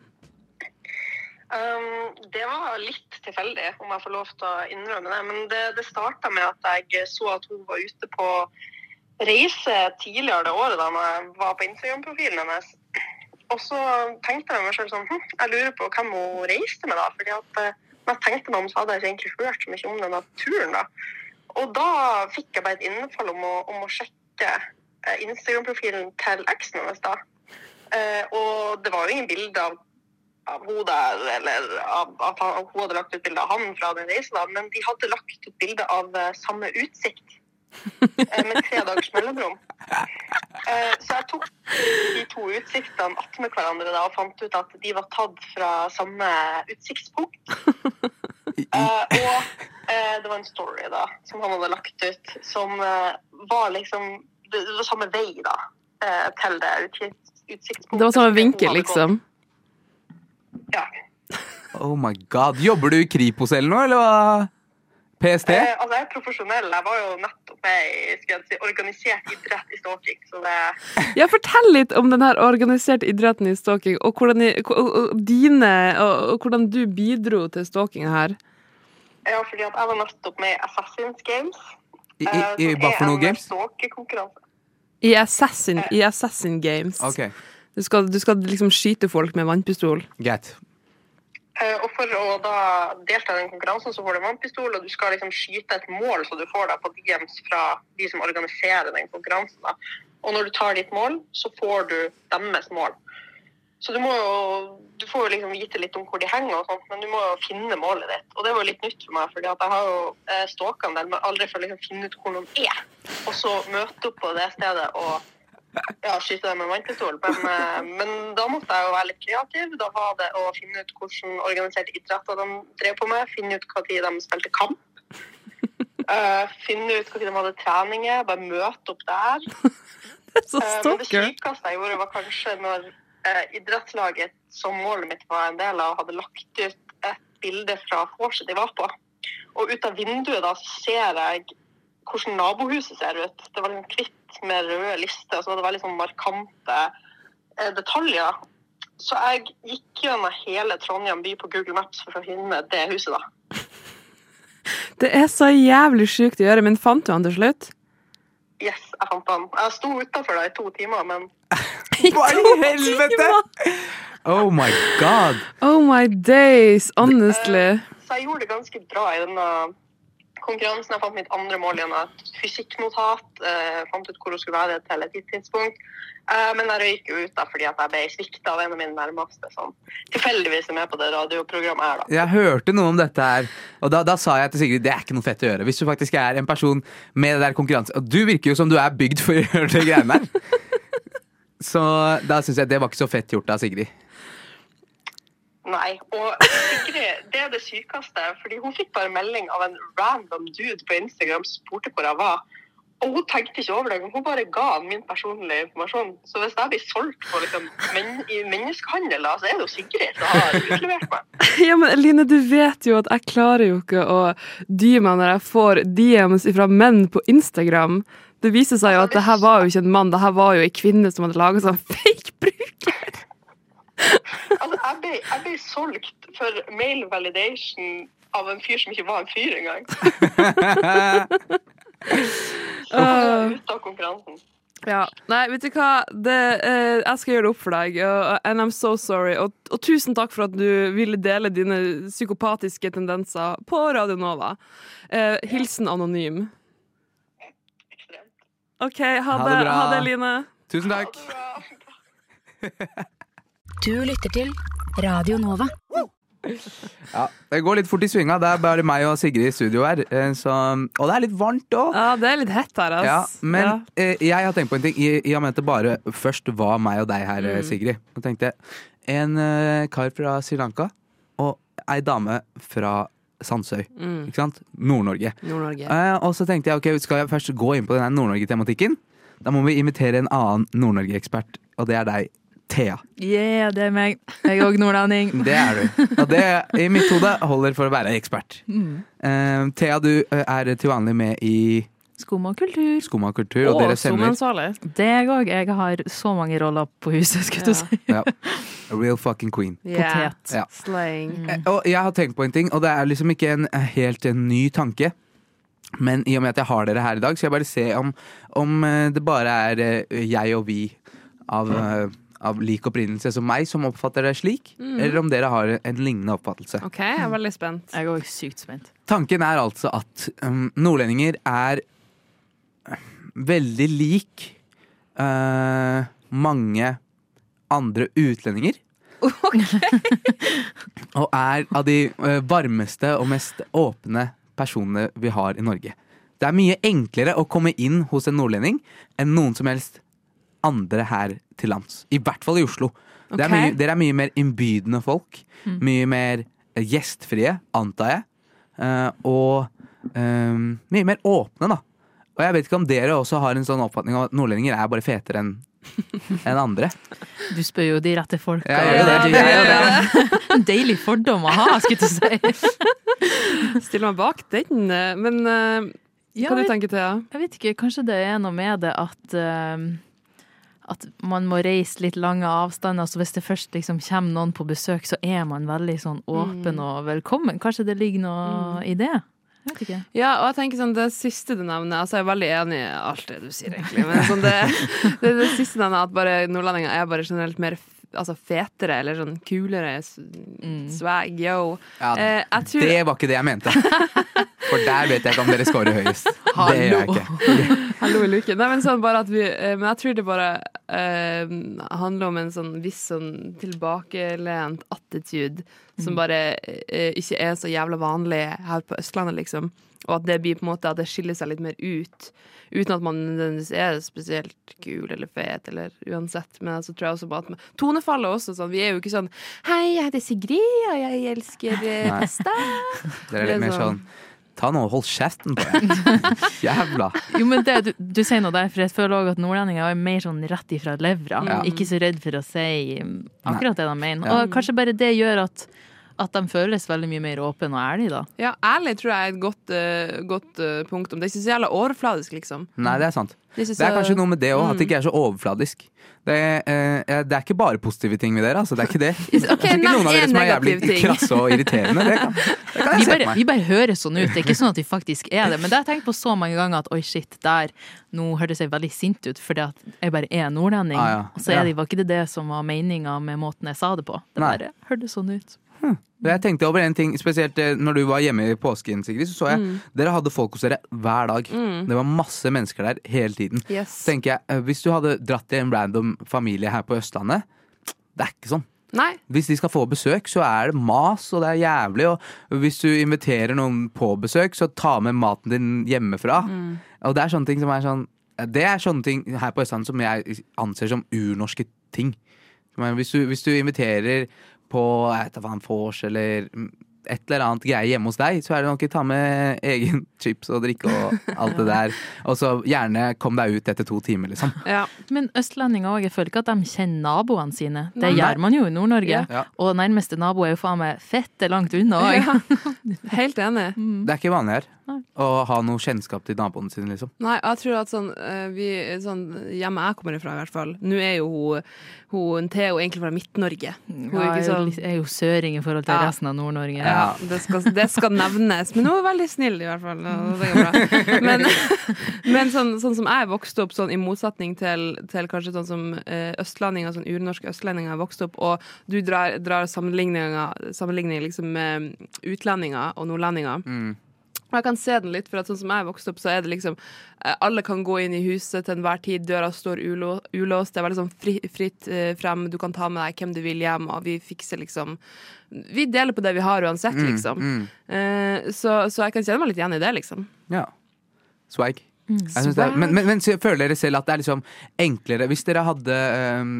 [SPEAKER 5] Um, det var litt tilfeldig, om jeg får lov til å innrømme det. Men det, det starta med at jeg så at hun var ute på reise tidligere det året da jeg var på Instagram-profilen hennes. Og så tenkte jeg meg selv sånn hm, Jeg lurer på hvem hun reiste med, da. fordi at eh, når jeg tenkte meg om, så hadde jeg ikke egentlig hørt så mye om denne turen. da. Og da fikk jeg bare et innfall om å, om å sjekke eh, Instagram-profilen til eksen hennes. da. Eh, og det var jo ingen bilde av, av hun der, eller av at hun hadde lagt ut bilde av han fra den reisen, da, men de hadde lagt ut bilde av eh, samme utsikt. Eh, med tre dagers mellomrom. Eh, så jeg tok de to utsiktene attmed hverandre da, og fant ut at de var tatt fra samme utsiktspunkt. Eh, og eh, det var en story da, som han hadde lagt ut, som var liksom Det var samme vei da, til det utsiktspunktet.
[SPEAKER 2] Det var samme vinkel, liksom.
[SPEAKER 5] Ja.
[SPEAKER 1] Oh my god. Jobber du i Kripos eller noe, eller hva? PST?
[SPEAKER 5] Eh, altså, jeg er profesjonell. Jeg var jo nettopp med i skal jeg si, organisert idrett i stalking, så det
[SPEAKER 2] Ja, Fortell litt om den her organiserte idretten i stalking, og hvordan, og, og, dine, og, og hvordan du bidro til stalkinga her.
[SPEAKER 5] Ja, fordi at jeg var nettopp med i Assassin's Games.
[SPEAKER 1] I,
[SPEAKER 5] eh,
[SPEAKER 1] i, i
[SPEAKER 5] som
[SPEAKER 1] hva for noe games?
[SPEAKER 2] I Assassin, i Assassin Games.
[SPEAKER 1] Okay.
[SPEAKER 2] Du, skal, du skal liksom skyte folk med vannpistol.
[SPEAKER 1] greit.
[SPEAKER 5] Eh, Og for å da delta i den konkurransen, så får du vannpistol, og du skal liksom skyte et mål så du får deg på DMs fra de som organiserer den konkurransen. Da. Og når du tar ditt mål, så får du deres mål. Så du må jo du får jo liksom vite litt om hvor de henger, og sånt, men du må jo finne målet ditt. Og det var litt nytt for meg, fordi jeg har jo eh, stalka en del, men aldri for å liksom finne ut hvor noen er. Og så møte opp på det stedet og ja, skyte dem med vannpistol. Men, eh, men da måtte jeg jo være litt kreativ. Da var det å finne ut hvordan organiserte idretter de drev på med. Finne ut når de spilte kamp. Uh, finne ut når de hadde treninger. Bare møte opp der.
[SPEAKER 2] Det er Så
[SPEAKER 5] uh, men det kjipeste jeg gjorde, var kanskje når uh, idrettslaget som målet mitt var en del av, hadde lagt ut et bilde fra vorset de var på. Og ut av vinduet da ser jeg hvordan nabohuset ser ut. Det var liksom hvitt med røde lister, og så var det veldig sånn markante eh, detaljer. Så jeg gikk gjennom hele Trondheim by på Google Maps for å finne det huset, da.
[SPEAKER 2] Det er så jævlig sjukt å gjøre, men fant du han til slutt?
[SPEAKER 5] Yes, jeg fant han. Jeg sto utafor da i to timer, men
[SPEAKER 1] Hva i helvete?! Oh my god.
[SPEAKER 2] Oh my days, honestly.
[SPEAKER 5] Så jeg gjorde det ganske bra i denne konkurransen. Jeg fant mitt andre mål gjennom et fysikknotat. Jeg fant ut hvor hun skulle være til et gitt tidspunkt. Eh, men jeg røyk ut da fordi at jeg ble svikta av en av mine nærmeste. Som tilfeldigvis er med på det radioprogrammet her, da.
[SPEAKER 1] Jeg hørte noe om dette her, og da, da sa jeg til Sigrid det er ikke noe fett å gjøre. Hvis du faktisk er en person med det der konkurranse Og du virker jo som du er bygd for å gjøre det greiene der. Så da syns jeg det var ikke så fett gjort av Sigrid.
[SPEAKER 5] Nei. Og Sigrid, det er det sykeste. fordi hun fikk bare melding av en random dude på Instagram som spurte hvor jeg var. Og hun tenkte ikke over det, hun bare ga min personlige informasjon. Så hvis jeg blir solgt på liksom, men, i menneskehandel, så er det jo Sigrid som har utlevert meg.
[SPEAKER 2] Ja, men Line, du vet jo at jeg klarer jo ikke å dy meg når jeg får DMs fra menn på Instagram. Det viser seg jo at det her var jo ikke en mann, det her var jo ei kvinne som hadde laga sånn fake bruker.
[SPEAKER 5] Altså, jeg ble, jeg ble solgt for mail validation av en fyr som ikke var en fyr engang. Av konkurransen.
[SPEAKER 2] Ja. Nei, vet du hva, det, eh, jeg skal gjøre det opp for deg, og, and I'm so sorry. Og, og tusen takk for at du ville dele dine psykopatiske tendenser på Radio Nova. Eh, hilsen anonym.
[SPEAKER 5] Ekstremt.
[SPEAKER 2] OK, ha,
[SPEAKER 1] Ha
[SPEAKER 2] det,
[SPEAKER 1] det
[SPEAKER 2] ha det, Line.
[SPEAKER 1] Tusen takk.
[SPEAKER 5] Bra.
[SPEAKER 3] Du lytter til Radio Nova.
[SPEAKER 1] Ja, det går litt fort i svinga. Det er bare meg og Sigrid i studio her. eh, Så, og det er litt varmt òg.
[SPEAKER 2] Ja, det er litt hett her, altså.
[SPEAKER 1] Ja, men
[SPEAKER 2] Ja.
[SPEAKER 1] eh, jeg har tenkt på en ting. I, I og med at det bare først var meg og deg her,
[SPEAKER 2] Mm.
[SPEAKER 1] eh, Sigrid. Så tenkte jeg en eh, kar fra Sri Lanka og ei dame fra Sandsøy.
[SPEAKER 2] Mm.
[SPEAKER 1] Ikke sant? Nord-Norge.
[SPEAKER 2] Nord-Norge.
[SPEAKER 1] Eh, og så tenkte jeg ok, skal jeg først gå inn på den Nord-Norge-tematikken? Da må vi invitere en annen Nord-Norge-ekspert, og det er deg, Thea.
[SPEAKER 6] Yeah, det er meg. Jeg er òg nordlanding.
[SPEAKER 1] Det er du. Og det i mitt hode holder for å være ekspert.
[SPEAKER 6] Mm.
[SPEAKER 1] Uh, Thea, du eh, er til vanlig med i
[SPEAKER 6] Skum og kultur.
[SPEAKER 1] Skumma kultur, og
[SPEAKER 2] Og
[SPEAKER 1] dere sender
[SPEAKER 6] er jeg òg. Jeg har så mange roller på huset, skulle du
[SPEAKER 2] Ja.
[SPEAKER 6] si.
[SPEAKER 1] ja, A real fucking queen.
[SPEAKER 2] Yeah.
[SPEAKER 6] Potet.
[SPEAKER 1] Ja.
[SPEAKER 2] Slang.
[SPEAKER 1] Mm. Og jeg har tenkt på en ting, og det er liksom ikke en eh, helt en ny tanke. Men i og med at jeg har dere her i dag, skal jeg bare se om, om eh, det bare er eh, jeg og vi av, eh, av lik opprinnelse som meg som oppfatter det slik, eller om dere har en lignende oppfattelse.
[SPEAKER 2] OK, jeg er veldig spent.
[SPEAKER 6] Jeg er sykt spent.
[SPEAKER 1] Tanken er altså at um, nordlendinger er eh, veldig lik uh, mange andre utlendinger. og er av de eh, varmeste og mest åpne personene vi har i Norge. Det er mye enklere å komme inn hos en nordlending enn noen som helst andre her til lands. I hvert fall i Oslo. Det er mye, dere er mye mer innbydende folk. Mye mer eh, gjestfrie, antar jeg. Uh, og um, mye mer åpne, da. Og jeg vet ikke om dere også har en sånn oppfatning av at nordlendinger er bare fetere enn enn andre.
[SPEAKER 6] Du spør jo de rette folka.
[SPEAKER 1] Ja, det.
[SPEAKER 6] Du det. En deilig fordom å ha, skulle du si.
[SPEAKER 2] Stiller meg bak den. Men Men hva
[SPEAKER 6] Ja,
[SPEAKER 2] du tenker Thea?
[SPEAKER 6] jeg vet ikke, kanskje det er noe med det at eh, at man må reise litt lange avstander, så hvis det først liksom kommer noen på besøk, så er man veldig sånn åpen og velkommen. Kanskje det ligger noe i det? Jeg vet ikke.
[SPEAKER 2] Ja, og jeg tenker sånn, Det siste du nevner altså Jeg er veldig enig i alt det du sier, egentlig. Men sånn, det, det, det siste du nevner, at bare nordlendinger er bare generelt mer altså, fetere eller sånn kulere. s- Swag, yo.
[SPEAKER 1] Ja,
[SPEAKER 2] Eh, tror
[SPEAKER 1] Det var ikke det jeg mente. For der vet jeg ikke om dere scorer høyest. Det gjør jeg ikke.
[SPEAKER 2] Hallo i luken. Nei, men sånn vi eh, Men jeg tror det bare eh, handler om en sånn viss sånn tilbakelent attitude som bare eh, ikke er så jævla vanlig her på Østlandet, liksom. Og at det blir på en måte at det skiller seg litt mer ut. Uten at man nødvendigvis er spesielt kul eller fet, eller uansett. Men så tror jeg også bare at Tonefallet også sånn. Vi er jo ikke sånn Hei, jeg heter Sigrid, og jeg elsker eh, pasta.
[SPEAKER 1] Dere er litt mer sånn Ta nå og hold kjeften på deg. Jævla.
[SPEAKER 6] Jo, men det, du, du sier noe der, for jeg føler også at nordlendinger er mer sånn rett ifra levra.
[SPEAKER 1] Ja.
[SPEAKER 6] Ikke så redd for å si akkurat det de mener.
[SPEAKER 1] Ja.
[SPEAKER 6] Og kanskje bare det gjør at, at de føles veldig mye mer åpne og ærlige, da.
[SPEAKER 2] Ja, ærlig tror jeg er et godt, uh, godt eh, punktum. Det er ikke så jævla overfladisk, liksom.
[SPEAKER 1] Nei, det er sant.
[SPEAKER 2] Det
[SPEAKER 1] Det er
[SPEAKER 2] så-
[SPEAKER 1] kanskje noe med det òg, at det
[SPEAKER 2] Mm.
[SPEAKER 1] ikke er så overfladisk. Det er, uh, det er ikke bare positive ting ved dere, altså. Det er ikke det.
[SPEAKER 2] okay,
[SPEAKER 1] det er ikke
[SPEAKER 2] nevn
[SPEAKER 1] noen av dere som er jævlig krasse og irriterende. Det kan, det kan
[SPEAKER 6] Vi
[SPEAKER 1] se
[SPEAKER 6] bare,
[SPEAKER 1] på
[SPEAKER 6] vi bare høres sånn ut. Det er ikke sånn at vi faktisk er det. Men det har jeg tenkt på så mange ganger at oi, shit, der Nå hørtes jeg veldig sint ut fordi at jeg bare er nordlending.
[SPEAKER 1] Ah, ja.
[SPEAKER 6] Og så er det, var ikke det det som var meninga med måten jeg sa det på. Det
[SPEAKER 1] Nei.
[SPEAKER 6] bare hørtes sånn ut.
[SPEAKER 1] Jeg tenkte over en ting, spesielt eh, når du var hjemme i påsken, Sigrid, så så jeg
[SPEAKER 2] Mm.
[SPEAKER 1] dere hadde folk hos dere hver dag. Det var masse mennesker der hele tiden.
[SPEAKER 2] Yes.
[SPEAKER 1] Så tenker jeg, eh, Hvis du hadde dratt til en random familie her på Østlandet, det er ikke sånn.
[SPEAKER 2] Nei.
[SPEAKER 1] Hvis de skal få besøk, så er det mas, og det er jævlig. Og hvis du inviterer noen på besøk, så ta med maten din hjemmefra. Og det er sånne ting som er sånn Det er sånne ting her på Østlandet som jeg anser som urnorske ting. Men hvis du, hvis du inviterer på jeg vet faen, vors eller et eller annet greie hjemme hos deg, så er det nok å ta med egen chips og drikke og alt det der. Og så gjerne kom deg ut etter to timer, liksom.
[SPEAKER 2] Ja.
[SPEAKER 6] Men østlendinger òg, jeg føler ikke at de kjenner naboene sine. Det
[SPEAKER 2] Nei.
[SPEAKER 6] gjør man jo i Nord-Norge.
[SPEAKER 1] Ja.
[SPEAKER 6] Og nærmeste nabo er jo faen meg fette langt unna òg.
[SPEAKER 2] Ja. Helt enig.
[SPEAKER 1] Det er ikke vanlig her
[SPEAKER 6] Nei.
[SPEAKER 1] å ha noe kjennskap til naboene sine, liksom.
[SPEAKER 2] Nei, jeg tror at sånn, eh, vi, sånn Hjemme jeg kommer ifra, i hvert fall. Nå er jo hun, hun Theo egentlig fra Midt-Norge. Hun er ikke
[SPEAKER 6] er jo
[SPEAKER 2] sånn
[SPEAKER 6] er jo søring i forhold til
[SPEAKER 2] Ja.
[SPEAKER 6] resten av Nord-Norge.
[SPEAKER 2] ja, det, skal, det skal nevnes. Men hun er veldig snill, i hvert fall. Det går bra. Men, men sånn, sånn som jeg vokste opp, sånn, i motsetning til, til kanskje sånn som eh, østlendinger, sånn urnorske østlendinger vokste opp, og du drar, drar sammenligninger, sammenligninger liksom med utlendinger og nordlendinger.
[SPEAKER 1] Mm.
[SPEAKER 2] Og jeg kan se den litt, for at sånn som jeg vokste opp, så er det liksom eh, Alle kan gå inn i huset til enhver tid, døra står ulåst, det er veldig sånn fri, fritt eh, frem, du kan ta med deg hvem du vil hjem, og vi fikser liksom Vi deler på det vi har uansett,
[SPEAKER 1] Mm,
[SPEAKER 2] liksom.
[SPEAKER 1] mm.
[SPEAKER 2] Eh, så, så jeg kan kjenne meg litt igjen i det, liksom.
[SPEAKER 1] Ja. Swag.
[SPEAKER 6] Mm.
[SPEAKER 1] Jeg er, men, men, men føler dere selv at det er liksom enklere Hvis dere hadde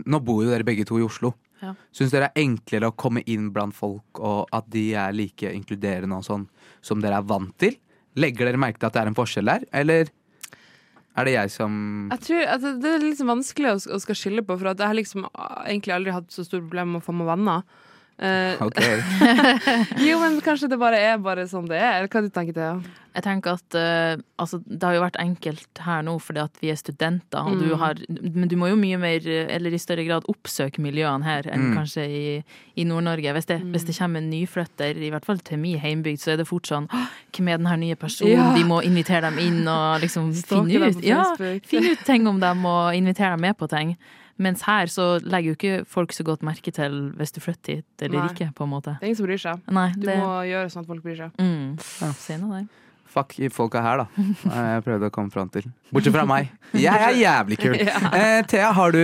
[SPEAKER 1] Nå bor jo dere begge to i Oslo.
[SPEAKER 6] Ja.
[SPEAKER 1] Syns dere er enklere å komme inn blant folk, og at de er like inkluderende og sånn som dere er vant til? Legger dere merke til at det er en forskjell der, eller er det jeg som
[SPEAKER 2] Jeg tror at det, er liksom vanskelig å, å skal skille på, for at jeg har liksom ah, egentlig aldri hatt så stort problem med å få meg venner. Eh,
[SPEAKER 1] Ok.
[SPEAKER 2] jo, men kanskje det bare er bare sånn det er. Eller hva du tenker du?
[SPEAKER 6] Jeg tenker at uh, altså, Det har jo vært enkelt her nå fordi at vi er studenter, og du
[SPEAKER 2] Mm.
[SPEAKER 6] har, men du må jo mye mer, eller i større grad, oppsøke miljøene her enn
[SPEAKER 1] Mm.
[SPEAKER 6] kanskje i, i Nord-Norge. Hvis, det- hvis det kommer en nyflytter, i hvert fall til min heimbygd, så er det fort sånn Hvem er den her nye personen?
[SPEAKER 2] Ja.
[SPEAKER 6] Vi må invitere dem inn og liksom finne ut, ja, finne ut ting om dem og invitere dem med på ting. Mens her så legger jo ikke folk så godt merke til hvis du flytter hit eller
[SPEAKER 2] Nei.
[SPEAKER 6] ikke, på en måte.
[SPEAKER 2] Det er ingen som bryr seg.
[SPEAKER 6] Nei,
[SPEAKER 2] Du
[SPEAKER 6] det
[SPEAKER 2] må gjøre sånn at folk bryr seg.
[SPEAKER 6] mm, Si noe der.
[SPEAKER 1] Fuck folka her, da. Jeg prøvde å komme fram til. Bortsett fra meg. Jeg er jævlig kul.
[SPEAKER 2] Ja.
[SPEAKER 1] Eh, Thea, har du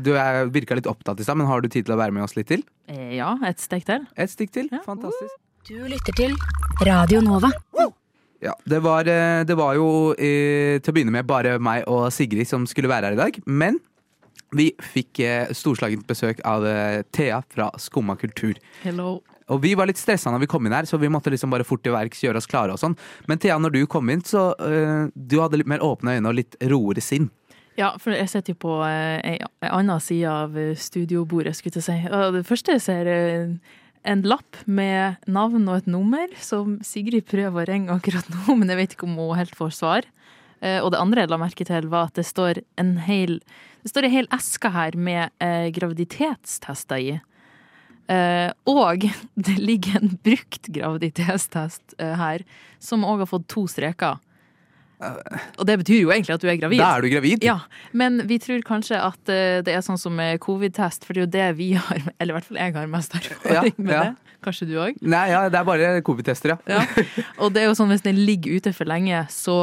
[SPEAKER 1] Du er, virka litt opptatt i stad, men har du tid til å være med oss litt til?
[SPEAKER 6] Eh, Ja, et stikk til.
[SPEAKER 1] Et stikk til?
[SPEAKER 6] Ja.
[SPEAKER 1] Fantastisk.
[SPEAKER 3] Du lytter til Radio Nova.
[SPEAKER 1] Ja, det var, eh, det var jo eh, til å begynne med bare meg og Sigrid som skulle være her i dag. Men Vi fikk eh, storslagent besøk av eh, Thea fra Skumma kultur.
[SPEAKER 6] Hello.
[SPEAKER 1] Og vi var litt stressa når vi kom inn her, så vi måtte liksom bare fort til verks gjøre oss klare og sånn. Men Thea, når du kom inn, så eh, du hadde litt mer åpne øyne og litt roere sinn.
[SPEAKER 6] Ja, for jeg sitter jo på eh, ei, anna side av eh, studiobordet, skulle jeg si. Og det første jeg ser, er en lapp med navn og et nummer, som Sigrid prøver å ringe akkurat nå, men jeg vet ikke om hun helt får svar. Eh, Og det andre jeg la merke til, var at det står en hel det står en hel eske her med eh, graviditetstester i. Eh, og det ligger en brukt graviditetstest eh, her, som òg har fått to streker. Og det betyr jo egentlig at du er gravid.
[SPEAKER 1] Da er du gravid.
[SPEAKER 6] Ja, men vi tror kanskje at eh, det er sånn som covid-test, for det er jo det vi har, eller i hvert fall jeg har mest erfaring
[SPEAKER 1] Ja,
[SPEAKER 6] med
[SPEAKER 1] ja.
[SPEAKER 6] det. Kanskje du òg?
[SPEAKER 1] Nei, ja, det er bare covid-tester, ja.
[SPEAKER 6] Ja. Og det er jo sånn hvis den ligger ute for lenge, så,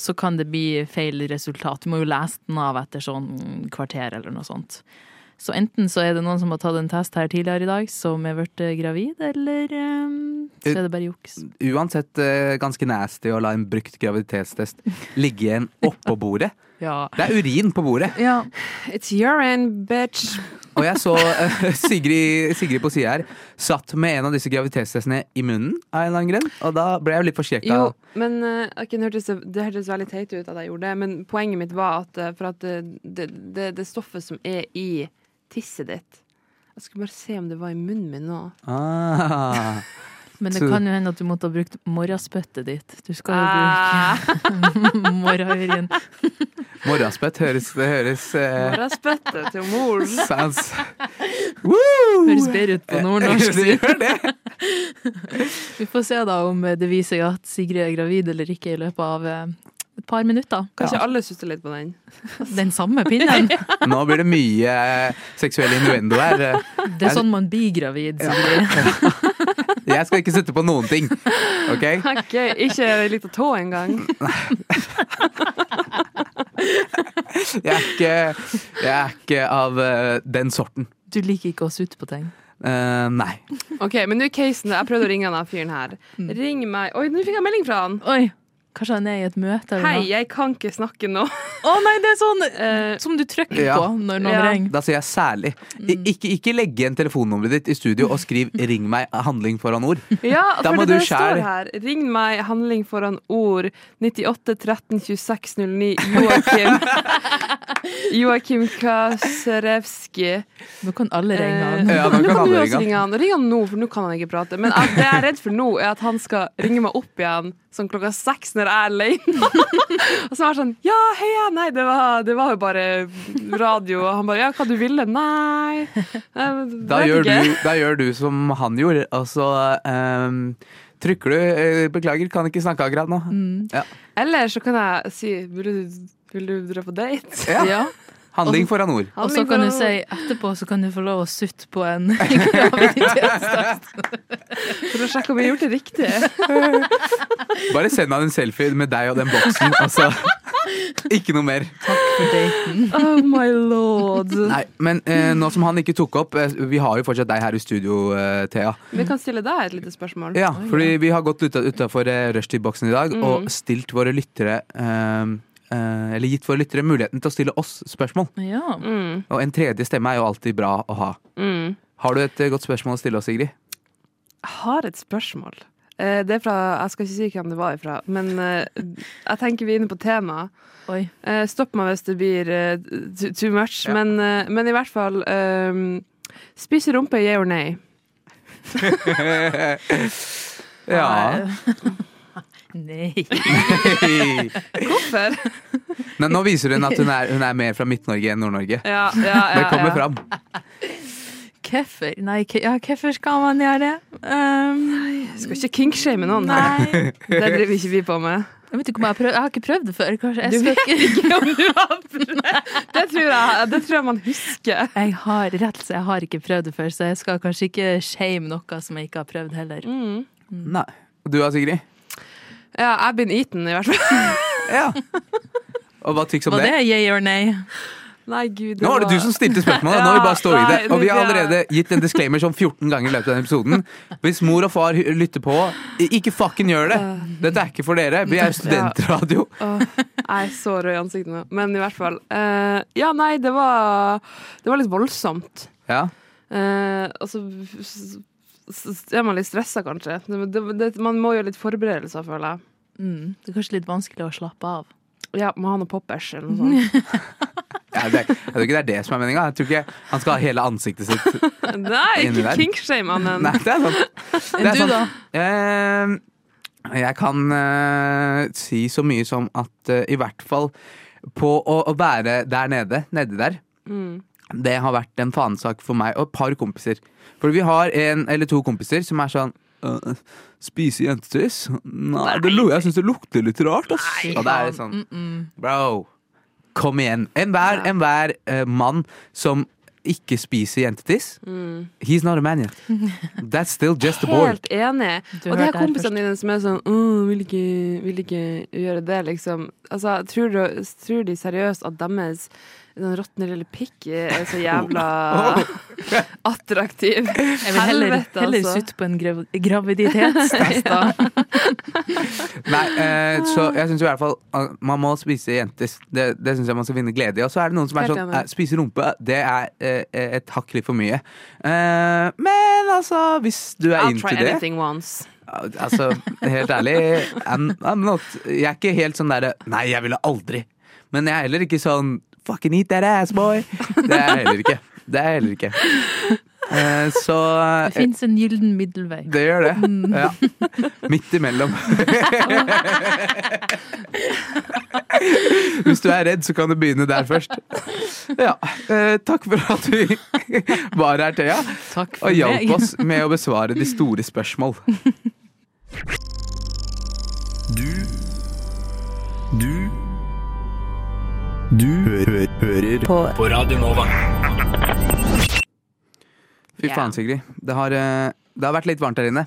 [SPEAKER 6] så kan det bli feil resultat. Du må jo lese den av etter sånn kvarter eller noe sånt. Så enten så er det noen som har tatt en test her tidligere i dag som er blitt eh, gravid, eller um, så er det bare juks.
[SPEAKER 1] Uansett uh, ganske nasty å la en brukt graviditetstest ligge igjen oppå bordet.
[SPEAKER 6] Ja.
[SPEAKER 1] Det er urin på bordet.
[SPEAKER 6] ja.
[SPEAKER 2] It's urine, bitch.
[SPEAKER 1] Og jeg så uh, Sigrid, Sigrid på sida her satt med en av disse graviditetstestene i munnen av en eller annen grunn. Og da ble jeg litt forskrekka.
[SPEAKER 2] Jo, men uh, det, hørtes, det hørtes veldig teit ut at jeg gjorde det, men poenget mitt var at eh, for at det, det, det, det stoffet som er i tisset ditt Jeg skulle bare se om det var i munnen min nå.
[SPEAKER 1] Ah.
[SPEAKER 6] Men det
[SPEAKER 1] Så-
[SPEAKER 6] kan jo hende at du måtte ha brukt morgenspyttet ditt. Du skal jo
[SPEAKER 2] Ah.
[SPEAKER 6] bruke morgenurin.
[SPEAKER 1] Morgenspett høres, det høres eh,
[SPEAKER 2] Morgenspyttet til mor.
[SPEAKER 1] sounds
[SPEAKER 6] Høres bedre ut på nordnorsk.
[SPEAKER 1] Det gjør det.
[SPEAKER 6] Vi får se da om det viser seg at Sigrid er gravid eller ikke i løpet av eh, et par minutter.
[SPEAKER 2] Kanskje alle suster litt på den.
[SPEAKER 6] Den samme pinnen.
[SPEAKER 1] Nå blir det mye eh, seksuell innuendo her. Eh,
[SPEAKER 6] Det er sånn man blir gravid. Sigrid.
[SPEAKER 1] Jeg skal ikke sitte på noen ting. OK?
[SPEAKER 2] okay Ikke ei lita tå engang.
[SPEAKER 1] Jeg er ikke, jeg er ikke av eh, den sorten.
[SPEAKER 6] Du liker ikke å sutte på ting.
[SPEAKER 1] Uh, nei.
[SPEAKER 2] Ok, men nå er casen Jeg prøvde å ringe han fyren her. Ring meg. Oi, nå fikk jeg melding fra han.
[SPEAKER 6] Oi, kanskje han er i et møte eller
[SPEAKER 2] Hei,
[SPEAKER 6] noe?
[SPEAKER 2] jeg kan ikke snakke nå.
[SPEAKER 6] Å nei, det er sånn
[SPEAKER 2] uh,
[SPEAKER 6] som du trykker
[SPEAKER 1] Ja.
[SPEAKER 6] på når noen
[SPEAKER 2] Ja.
[SPEAKER 6] ringer.
[SPEAKER 1] Da sier jeg særlig. I, ikke, ikke legge igjen telefonnummeret ditt i studio og skriv 'ring meg' handling foran ord.
[SPEAKER 2] Ja,
[SPEAKER 1] Da
[SPEAKER 2] for
[SPEAKER 1] må
[SPEAKER 2] det,
[SPEAKER 1] du
[SPEAKER 2] det står her. Ring meg, handling foran ord. 98 13 26 09. Joakim. Joakim Kaserevski.
[SPEAKER 6] Nå kan alle ringe
[SPEAKER 2] Eh,
[SPEAKER 6] han.
[SPEAKER 1] Ja, nå
[SPEAKER 2] nå
[SPEAKER 1] kan
[SPEAKER 2] kan du også ringe han. Ring han nå, for nå kan han ikke prate. Men det jeg er redd for nå, er at han skal ringe meg opp igjen sånn klokka seks når jeg er alene. Og så var jeg sånn Ja, heia! Nei, det var, det var jo bare radio. Og han bare Ja, hva du ville? Nei.
[SPEAKER 1] Da gjør, du, da gjør du som han gjorde, og så um, trykker du eh, 'beklager, kan ikke snakke akkurat nå'.
[SPEAKER 6] Mm.
[SPEAKER 2] Eller så kan jeg si Vil du, vil du dra på date?
[SPEAKER 1] Ja.
[SPEAKER 6] Ja.
[SPEAKER 1] Handling foran ord.
[SPEAKER 6] Og så kan du si etterpå så kan du få lov å sutte på en graviditetstest.
[SPEAKER 2] For å sjekke om jeg har gjort det riktig.
[SPEAKER 1] Bare send han en selfie med deg og den boksen, altså. Ikke noe mer.
[SPEAKER 6] Takk for daten.
[SPEAKER 2] Oh my lord.
[SPEAKER 1] Nei, men eh, nå som han ikke tok opp eh, Vi har jo fortsatt deg her i studio, eh, Thea.
[SPEAKER 2] Vi kan stille deg et lite spørsmål.
[SPEAKER 1] Ja, fordi vi har gått utafor uh, rushtid-boksen i dag
[SPEAKER 2] Mm.
[SPEAKER 1] og stilt våre lyttere eh, eh, Eller gitt våre lyttere muligheten til å stille oss spørsmål.
[SPEAKER 6] Ja.
[SPEAKER 2] Mm,
[SPEAKER 1] Og en tredje stemme er jo alltid bra å ha.
[SPEAKER 2] mm.
[SPEAKER 1] Har du et eh, godt spørsmål å stille oss, Sigrid?
[SPEAKER 2] Jeg har et spørsmål. Eh, Det er fra, Jeg skal ikke si hvem det var ifra, men eh, jeg tenker vi er inne på temaet. Eh, Stopp meg hvis det blir eh, too, much,
[SPEAKER 1] Ja.
[SPEAKER 2] men, eh, men i hvert fall um, Spise rumpe, yeah or nay?
[SPEAKER 1] ja.
[SPEAKER 6] Nei.
[SPEAKER 2] Hvorfor?
[SPEAKER 1] Men nå viser hun at hun er, hun er mer fra Midt-Norge enn Nord-Norge.
[SPEAKER 2] Ja, ja, ja,
[SPEAKER 1] Det kommer fram.
[SPEAKER 6] Hvorfor? Nei, ja, hvorfor skal man gjøre det? Um,
[SPEAKER 2] Skal ikke kinkshame noen
[SPEAKER 6] nei.
[SPEAKER 2] Det driver ikke vi på med.
[SPEAKER 6] Jeg vet ikke om jeg har prøvd. Jeg har ikke prøvd det før. Kanskje
[SPEAKER 2] Du
[SPEAKER 6] jeg skal ikke
[SPEAKER 2] Ikke om du har prøvd. Det tror jeg, det tror jeg man husker.
[SPEAKER 6] Jeg har rett, så jeg har ikke prøvd det før, så jeg skal kanskje ikke shame noe som jeg ikke har prøvd heller.
[SPEAKER 2] Mm.
[SPEAKER 1] Nei. Og du da, Sigrid?
[SPEAKER 2] Ja, I've been eaten, i hvert fall.
[SPEAKER 1] Ja. Og hva tyks om
[SPEAKER 6] Var
[SPEAKER 1] det?
[SPEAKER 6] det yay or nay?
[SPEAKER 2] Nei, gud.
[SPEAKER 1] Nå var det du som stilte spørsmålet, nå vil vi bare stå i det. Og vi har allerede gitt en disclaimer sånn 14 ganger i løpet av denne episoden. Hvis mor og far lytter på, ikke fucking gjør det! Dette er ikke for dere. Vi er studentradio.
[SPEAKER 2] Jeg er så rød i ansiktet nå. Men i hvert fall. eh, ja, nei, det var, det var litt voldsomt.
[SPEAKER 1] Ja.
[SPEAKER 2] Eh, og så s- s- er man litt stressa, kanskje. Det, det, det, man må gjøre litt forberedelser, føler jeg.
[SPEAKER 6] Mm. Det er kanskje litt vanskelig å slappe av.
[SPEAKER 2] Ja, må ha noe poppers eller noe sånt.
[SPEAKER 1] Ja, det, jeg tror ikke det er det som er meninga. Jeg tror ikke han skal ha hele ansiktet sitt.
[SPEAKER 2] Nei,
[SPEAKER 1] Inni
[SPEAKER 2] ikke kinkshame, Annen.
[SPEAKER 1] Nei, det er sant. Det
[SPEAKER 6] Enn
[SPEAKER 1] er
[SPEAKER 6] du, da?
[SPEAKER 1] Eh, jeg kan eh, si så mye som at eh, i hvert fall på å, å være der nede, nedi der,
[SPEAKER 2] Mm.
[SPEAKER 1] det har vært en fanesak for meg og et par kompiser. For vi har en eller to kompiser som er sånn «Øh, Spise jentetiss? Nei, det, jeg syns det lukter litt rart, ass. Og det er sånn
[SPEAKER 6] Mm -mm.
[SPEAKER 1] Bro, kom igjen. Enhver
[SPEAKER 2] Ja.
[SPEAKER 1] enhver uh, mann som ikke spiser jentetiss,
[SPEAKER 2] Mm.
[SPEAKER 1] he's not a man yet. That's still just a boy.
[SPEAKER 2] Helt enig.
[SPEAKER 6] Du
[SPEAKER 2] Og de her kompisene dine som er sånn «Åh, vil, ikke, 'Vil ikke gjøre det', liksom. Altså, tror, du, tror de seriøst at deres den råtne lille pikk er så jævla attraktiv?
[SPEAKER 6] Jeg vil heller,
[SPEAKER 2] Helvete,
[SPEAKER 6] heller
[SPEAKER 2] altså.
[SPEAKER 6] sutte på en grav graviditetstest, da.
[SPEAKER 1] Nei, eh, så jeg syns i hvert fall man må spise jentes. Det, det syns jeg man skal finne glede i. Og så er det noen som er sånn eh, Spise rumpe, det er eh, et hakk litt for mye. Eh, men altså, hvis du er
[SPEAKER 2] I'll
[SPEAKER 1] into
[SPEAKER 2] try
[SPEAKER 1] det
[SPEAKER 2] anything once.
[SPEAKER 1] Altså, helt ærlig I'm, I'm not, Jeg er ikke helt sånn derre Nei, jeg ville aldri. Men jeg er heller ikke sånn Fucking eat that ass, boy. Det er jeg heller ikke. Det er jeg heller ikke. Eh, så
[SPEAKER 6] Det fins en gyllen middelvei.
[SPEAKER 1] det gjør det. Ja. Midt imellom. Hvis du er redd, så kan du begynne der først. Ja. eh, takk for at du var her, Thea, og hjalp oss med å besvare de store spørsmål.
[SPEAKER 4] Du hø hører på. Radio Nova.
[SPEAKER 1] Fy faen, Sigrid. Det har, eh, det har vært litt varmt her inne.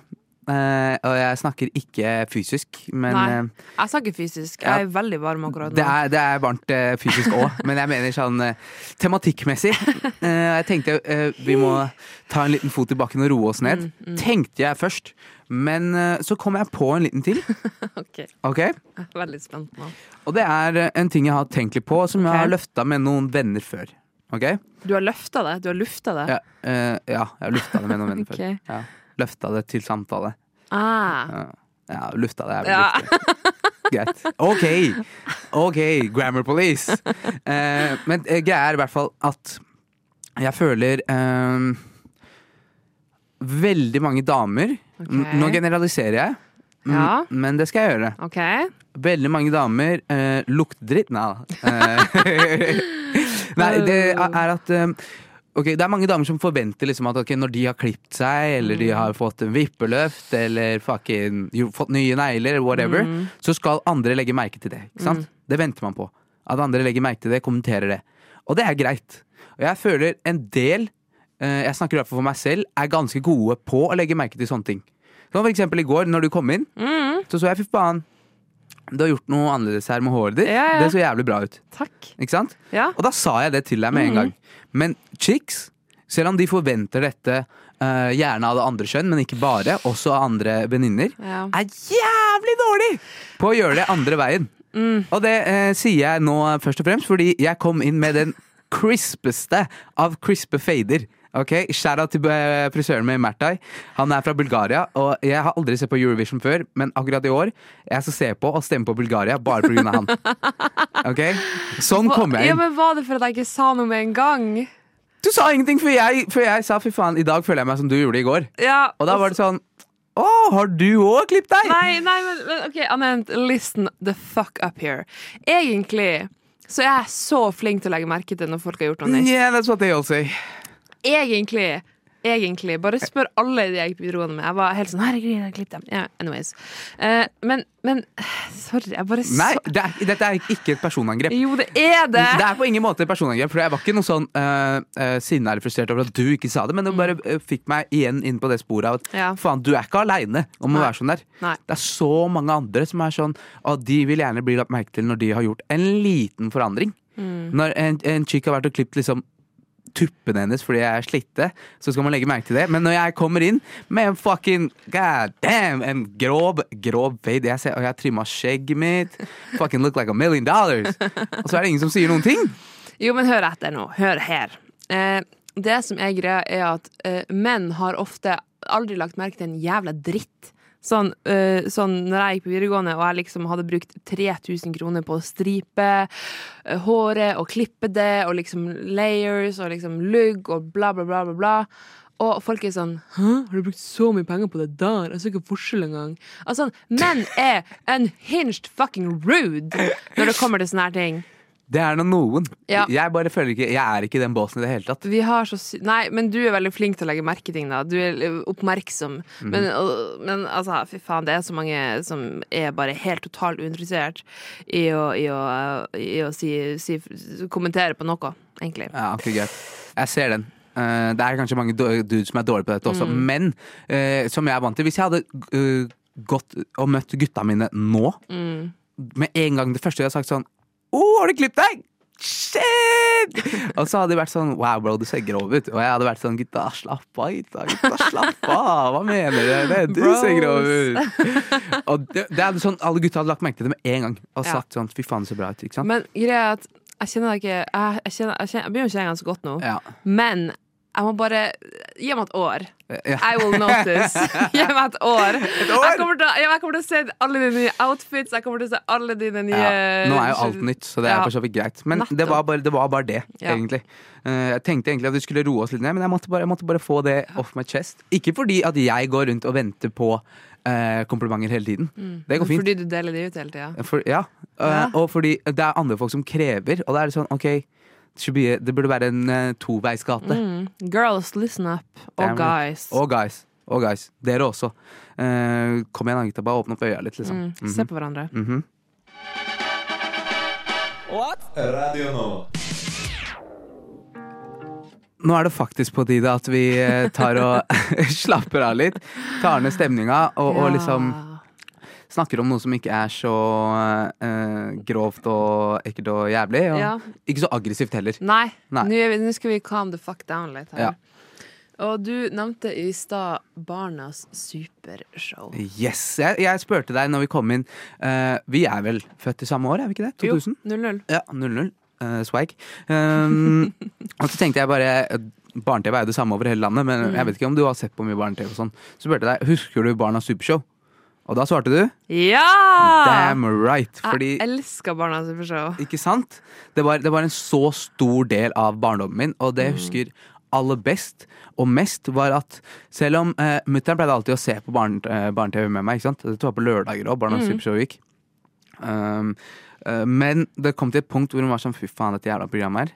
[SPEAKER 1] Eh, og jeg snakker ikke fysisk, men
[SPEAKER 2] Nei.
[SPEAKER 1] eh,
[SPEAKER 2] Jeg snakker fysisk. Jeg er veldig varm akkurat nå.
[SPEAKER 1] det, er, det er varmt fysisk òg. men jeg mener sånn tematikkmessig. Eh, jeg tenkte vi må ta en liten fot i bakken og roe oss ned.
[SPEAKER 2] Mm,
[SPEAKER 1] Tenkte jeg først. Men eh, så kom jeg på en liten ting.
[SPEAKER 2] Ok,
[SPEAKER 1] ok?
[SPEAKER 2] Jeg er veldig spent nå.
[SPEAKER 1] Og det er eh, en ting jeg har tenkt litt på, som jeg har løfta med noen venner før. Ok?
[SPEAKER 2] Du har løfta det? Du har lufta det?
[SPEAKER 1] Ja, uh, ja jeg har lufta det med noen venner
[SPEAKER 2] okay.
[SPEAKER 1] før. Ja. Løfta det til samtale.
[SPEAKER 2] Ah.
[SPEAKER 1] Ja, ja lufta det Jeg
[SPEAKER 2] Ja.
[SPEAKER 1] Greit. OK, ok, Grammar Police. Eh, men greia er i hvert fall at jeg føler veldig mange damer
[SPEAKER 2] Ok.
[SPEAKER 1] N- Nå generaliserer jeg, mm,
[SPEAKER 2] Ja.
[SPEAKER 1] men det skal jeg gjøre.
[SPEAKER 2] Okay.
[SPEAKER 1] Veldig mange damer eh, lukter dritt. Nei. Eh, Nei, det er at eh, Ok, Det er mange damer som forventer liksom at når de har klippet seg, eller de har fått en vippeløft, eller fucking, fått nye negler, whatever, så skal andre legge merke til det. sant? Det venter man på. At andre legger merke til det, kommenterer det. Og det er greit. Og jeg føler en del, jeg snakker i hvert fall for meg selv, er ganske gode på å legge merke til sånne ting. Som for eksempel i går, når du kom inn,
[SPEAKER 2] Mm.
[SPEAKER 1] så så jeg fy faen. Du har gjort noe annerledes her med håret ditt.
[SPEAKER 2] Ja, ja.
[SPEAKER 1] Det så jævlig bra ut.
[SPEAKER 2] Takk.
[SPEAKER 1] Ikke sant?
[SPEAKER 2] Ja.
[SPEAKER 1] Og da sa jeg det til deg med en gang. Men chicks, selv om de forventer dette Uh, gjerne av det andre kjønn, men ikke bare, også av andre venninner,
[SPEAKER 2] Ja.
[SPEAKER 1] er jævlig dårlig på å gjøre det andre veien.
[SPEAKER 2] Mm.
[SPEAKER 1] Og det uh, sier jeg nå først og fremst fordi jeg kom inn med den crispeste av crispe fader. Ok, Shout-out til eh, frisøren min, Mertai. Han er fra Bulgaria. Og jeg har aldri sett på Eurovision før, men akkurat i år jeg skal se på og stemme på Bulgaria bare pga. han. Ok, Sånn kom jeg inn.
[SPEAKER 2] Ja, men Var det for at jeg ikke sa noe med en gang?
[SPEAKER 1] Du sa ingenting før jeg, før jeg sa fy faen, i dag føler jeg meg som du gjorde i går.
[SPEAKER 2] Ja,
[SPEAKER 1] Og da var det sånn Å, har du òg klippet deg?
[SPEAKER 2] Nei, nei, men, men OK, Anent, listen the fuck up here. Egentlig så er jeg så flink til å legge merke til når folk har gjort noe nytt.
[SPEAKER 1] Yeah, that's what they all say.
[SPEAKER 2] Egentlig. Egentlig. Bare spør alle de jeg gikk på videregående med. Jeg var helt sånn Herregud, jeg har klippet dem. Yeah, anyways. Uh, men, men Sorry, jeg bare
[SPEAKER 1] Nei, det er, dette er ikke et personangrep.
[SPEAKER 2] Jo, det er det!
[SPEAKER 1] Det er på ingen måte et personangrep, for jeg var ikke noe sånn uh, sinna eller frustrert over at du ikke sa det, men det bare eh, fikk meg igjen inn på det sporet av at
[SPEAKER 2] Ja.
[SPEAKER 1] faen, du er ikke aleine om å være sånn der.
[SPEAKER 2] Nei.
[SPEAKER 1] Det er så mange andre som er sånn, og de vil gjerne bli lagt merke til når de har gjort en liten forandring. Når en, en chick har vært og klippet liksom tuppene hennes fordi jeg er slitte, så skal man legge merke til det. Men når jeg kommer inn med en fucking god damn, en grov, grov fade jeg ser, Og jeg har trimma skjegget mitt. Fucking look like a million dollars. Og så er det ingen som sier noen ting.
[SPEAKER 2] Jo, men hør etter nå. Hør her. Eh, det som er greia, er at eh, menn har ofte aldri lagt merke til en jævla dritt. Sånn, eh, sånn når jeg gikk på videregående og jeg liksom hadde brukt 3000 kroner på å stripe eh, håret og klippe det, og liksom layers og liksom lugg og bla, bla, bla, bla, bla. Og folk er sånn Hæ, har du brukt så mye penger på det der? Jeg ser ikke forskjell engang. Altså, menn er unhinged fucking rude når det kommer til sånne her ting.
[SPEAKER 1] Det er nå noen.
[SPEAKER 2] Ja.
[SPEAKER 1] Jeg bare føler ikke Jeg er ikke i den båsen i det hele tatt.
[SPEAKER 2] Vi har så sy Nei, men du er veldig flink til å legge merke ting, da. Du er oppmerksom. Men, og- men altså, fy faen, det er så mange som er bare helt totalt uinteressert i å, i å, i å si, si kommentere på noe, egentlig.
[SPEAKER 1] Ja, ok, greit. Jeg ser den. Eh, det er kanskje mange dudes som er dårlige på dette også,
[SPEAKER 2] Mm.
[SPEAKER 1] men eh, som jeg er vant til Hvis jeg hadde eh, gått og møtt gutta mine nå,
[SPEAKER 2] Mm.
[SPEAKER 1] med en gang det første jeg hadde sagt sånn Å, har du klippet deg? Shit! Og så hadde de vært sånn Wow, bro, du ser grov ut. Og jeg hadde vært sånn Gutta, slapp av, gutta. gutta slapp av. Hva mener dere? Du ser grov ut. Og det, det er sånn Alle gutta hadde lagt merke til det med en gang og sagt sånn Fy faen, så bra ut. Ikke sant?
[SPEAKER 2] Men greia er at jeg kjenner deg ikke Jeg, jeg, kjenner, jeg, kjenner, jeg begynner å kjenne deg ganske godt nå,
[SPEAKER 1] Ja.
[SPEAKER 2] men jeg må bare Gi meg et år.
[SPEAKER 1] Ja.
[SPEAKER 2] I will notice. Gi meg et år.
[SPEAKER 1] år?
[SPEAKER 2] Jeg, kommer til, jeg kommer til å se alle dine nye outfits. Jeg kommer til å se alle dine nye
[SPEAKER 1] Ja, nå er jo alt nytt, så det er for så vidt greit. Men det var, bare, det var bare det,
[SPEAKER 2] Ja.
[SPEAKER 1] egentlig. Eh, jeg tenkte egentlig at vi skulle roe oss litt ned, men jeg måtte bare, jeg måtte bare få det off my chest. Ikke fordi at jeg går rundt og venter på eh, komplimenter hele tiden. Det går fint.
[SPEAKER 2] Fordi du deler de ut hele tida.
[SPEAKER 1] For, ja. Eh,
[SPEAKER 2] Ja.
[SPEAKER 1] Og fordi det er andre folk som krever, og da er det sånn OK, be, det burde være en uh, toveisgate.
[SPEAKER 2] Mm. Girls, listen up. Og
[SPEAKER 1] Damn
[SPEAKER 2] guys.
[SPEAKER 1] Og guys. Og guys. Dere også. Uh, kom igjen, gutta. Bare åpne opp øya litt, liksom.
[SPEAKER 2] Mm.
[SPEAKER 1] Mhm.
[SPEAKER 2] Se på hverandre.
[SPEAKER 1] Mhm.
[SPEAKER 4] Radio Nova.
[SPEAKER 1] Nå er det faktisk på tide at vi eh, tar og slapper av litt. Tar ned stemninga og, og
[SPEAKER 2] Ja.
[SPEAKER 1] liksom snakker om noe som ikke er så uh, grovt og ekkelt og jævlig. Og
[SPEAKER 2] Ja.
[SPEAKER 1] ikke så aggressivt heller.
[SPEAKER 2] Nei. Nå, skal vi calm the fuck down litt her.
[SPEAKER 1] Ja.
[SPEAKER 2] Og du nevnte i stad Barnas supershow.
[SPEAKER 1] Yes. Jeg, jeg spurte deg når vi kom inn Uh, Vi er vel født i samme år, er vi ikke det? 2000?
[SPEAKER 2] Jo, 0-0.
[SPEAKER 1] Ja, 00. Uh, swag. Um, og så tenkte jeg bare eh, Barne-TV er jo det samme over hele landet, men
[SPEAKER 2] Mm.
[SPEAKER 1] jeg vet ikke om du har sett på mye barne-TV. og sånn Så spurte jeg deg husker du Barnas supershow. Og da svarte du
[SPEAKER 2] Ja!
[SPEAKER 1] damn right. Fordi
[SPEAKER 2] Jeg elsker Barna supershow.
[SPEAKER 1] Ikke sant? Det var, det var en så stor del av barndommen min, og det jeg husker aller best og mest, var at selv om eh, mutter'n pleide alltid å se på barne- eh, barne-TV med meg, ikke sant? Dette var på lørdager òg, Barnas Supershow gikk. Um, uh, men det kom til et punkt hvor hun var sånn fy faen, dette jævla programmet her.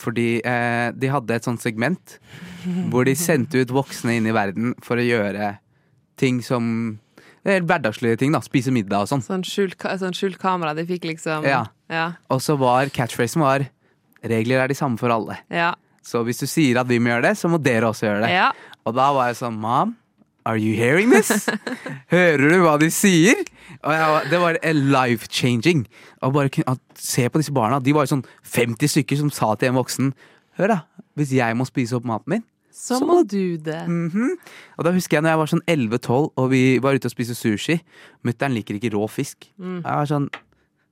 [SPEAKER 1] Fordi eh, de hadde et sånt segment hvor de sendte ut voksne inn i verden for å gjøre ting som Helt hverdagslige ting, da. Spise middag og sånn.
[SPEAKER 2] Sånn skjult, ka- sånn skjult kamera. De fikk liksom
[SPEAKER 1] Ja.
[SPEAKER 2] Ja.
[SPEAKER 1] Og så var catchphrasen var Regler er de samme for alle.
[SPEAKER 2] ja.
[SPEAKER 1] Så hvis du sier at vi må gjøre det, så må dere også gjøre det.
[SPEAKER 2] ja.
[SPEAKER 1] Og da var jeg sånn Mom, are you hearing this? Hører du hva de sier? Og jeg, var- det var life-changing. Og bare kunne- at, Se på disse barna. De var jo sånn 50 stykker som sa til en voksen Hør, da. Hvis jeg må spise opp maten min
[SPEAKER 2] Så må du det.
[SPEAKER 1] Mhm. Og da husker jeg når jeg var sånn 11-12 og vi var ute og spiste sushi. Mutter'n liker ikke rå fisk.
[SPEAKER 2] Mm.
[SPEAKER 1] Jeg var sånn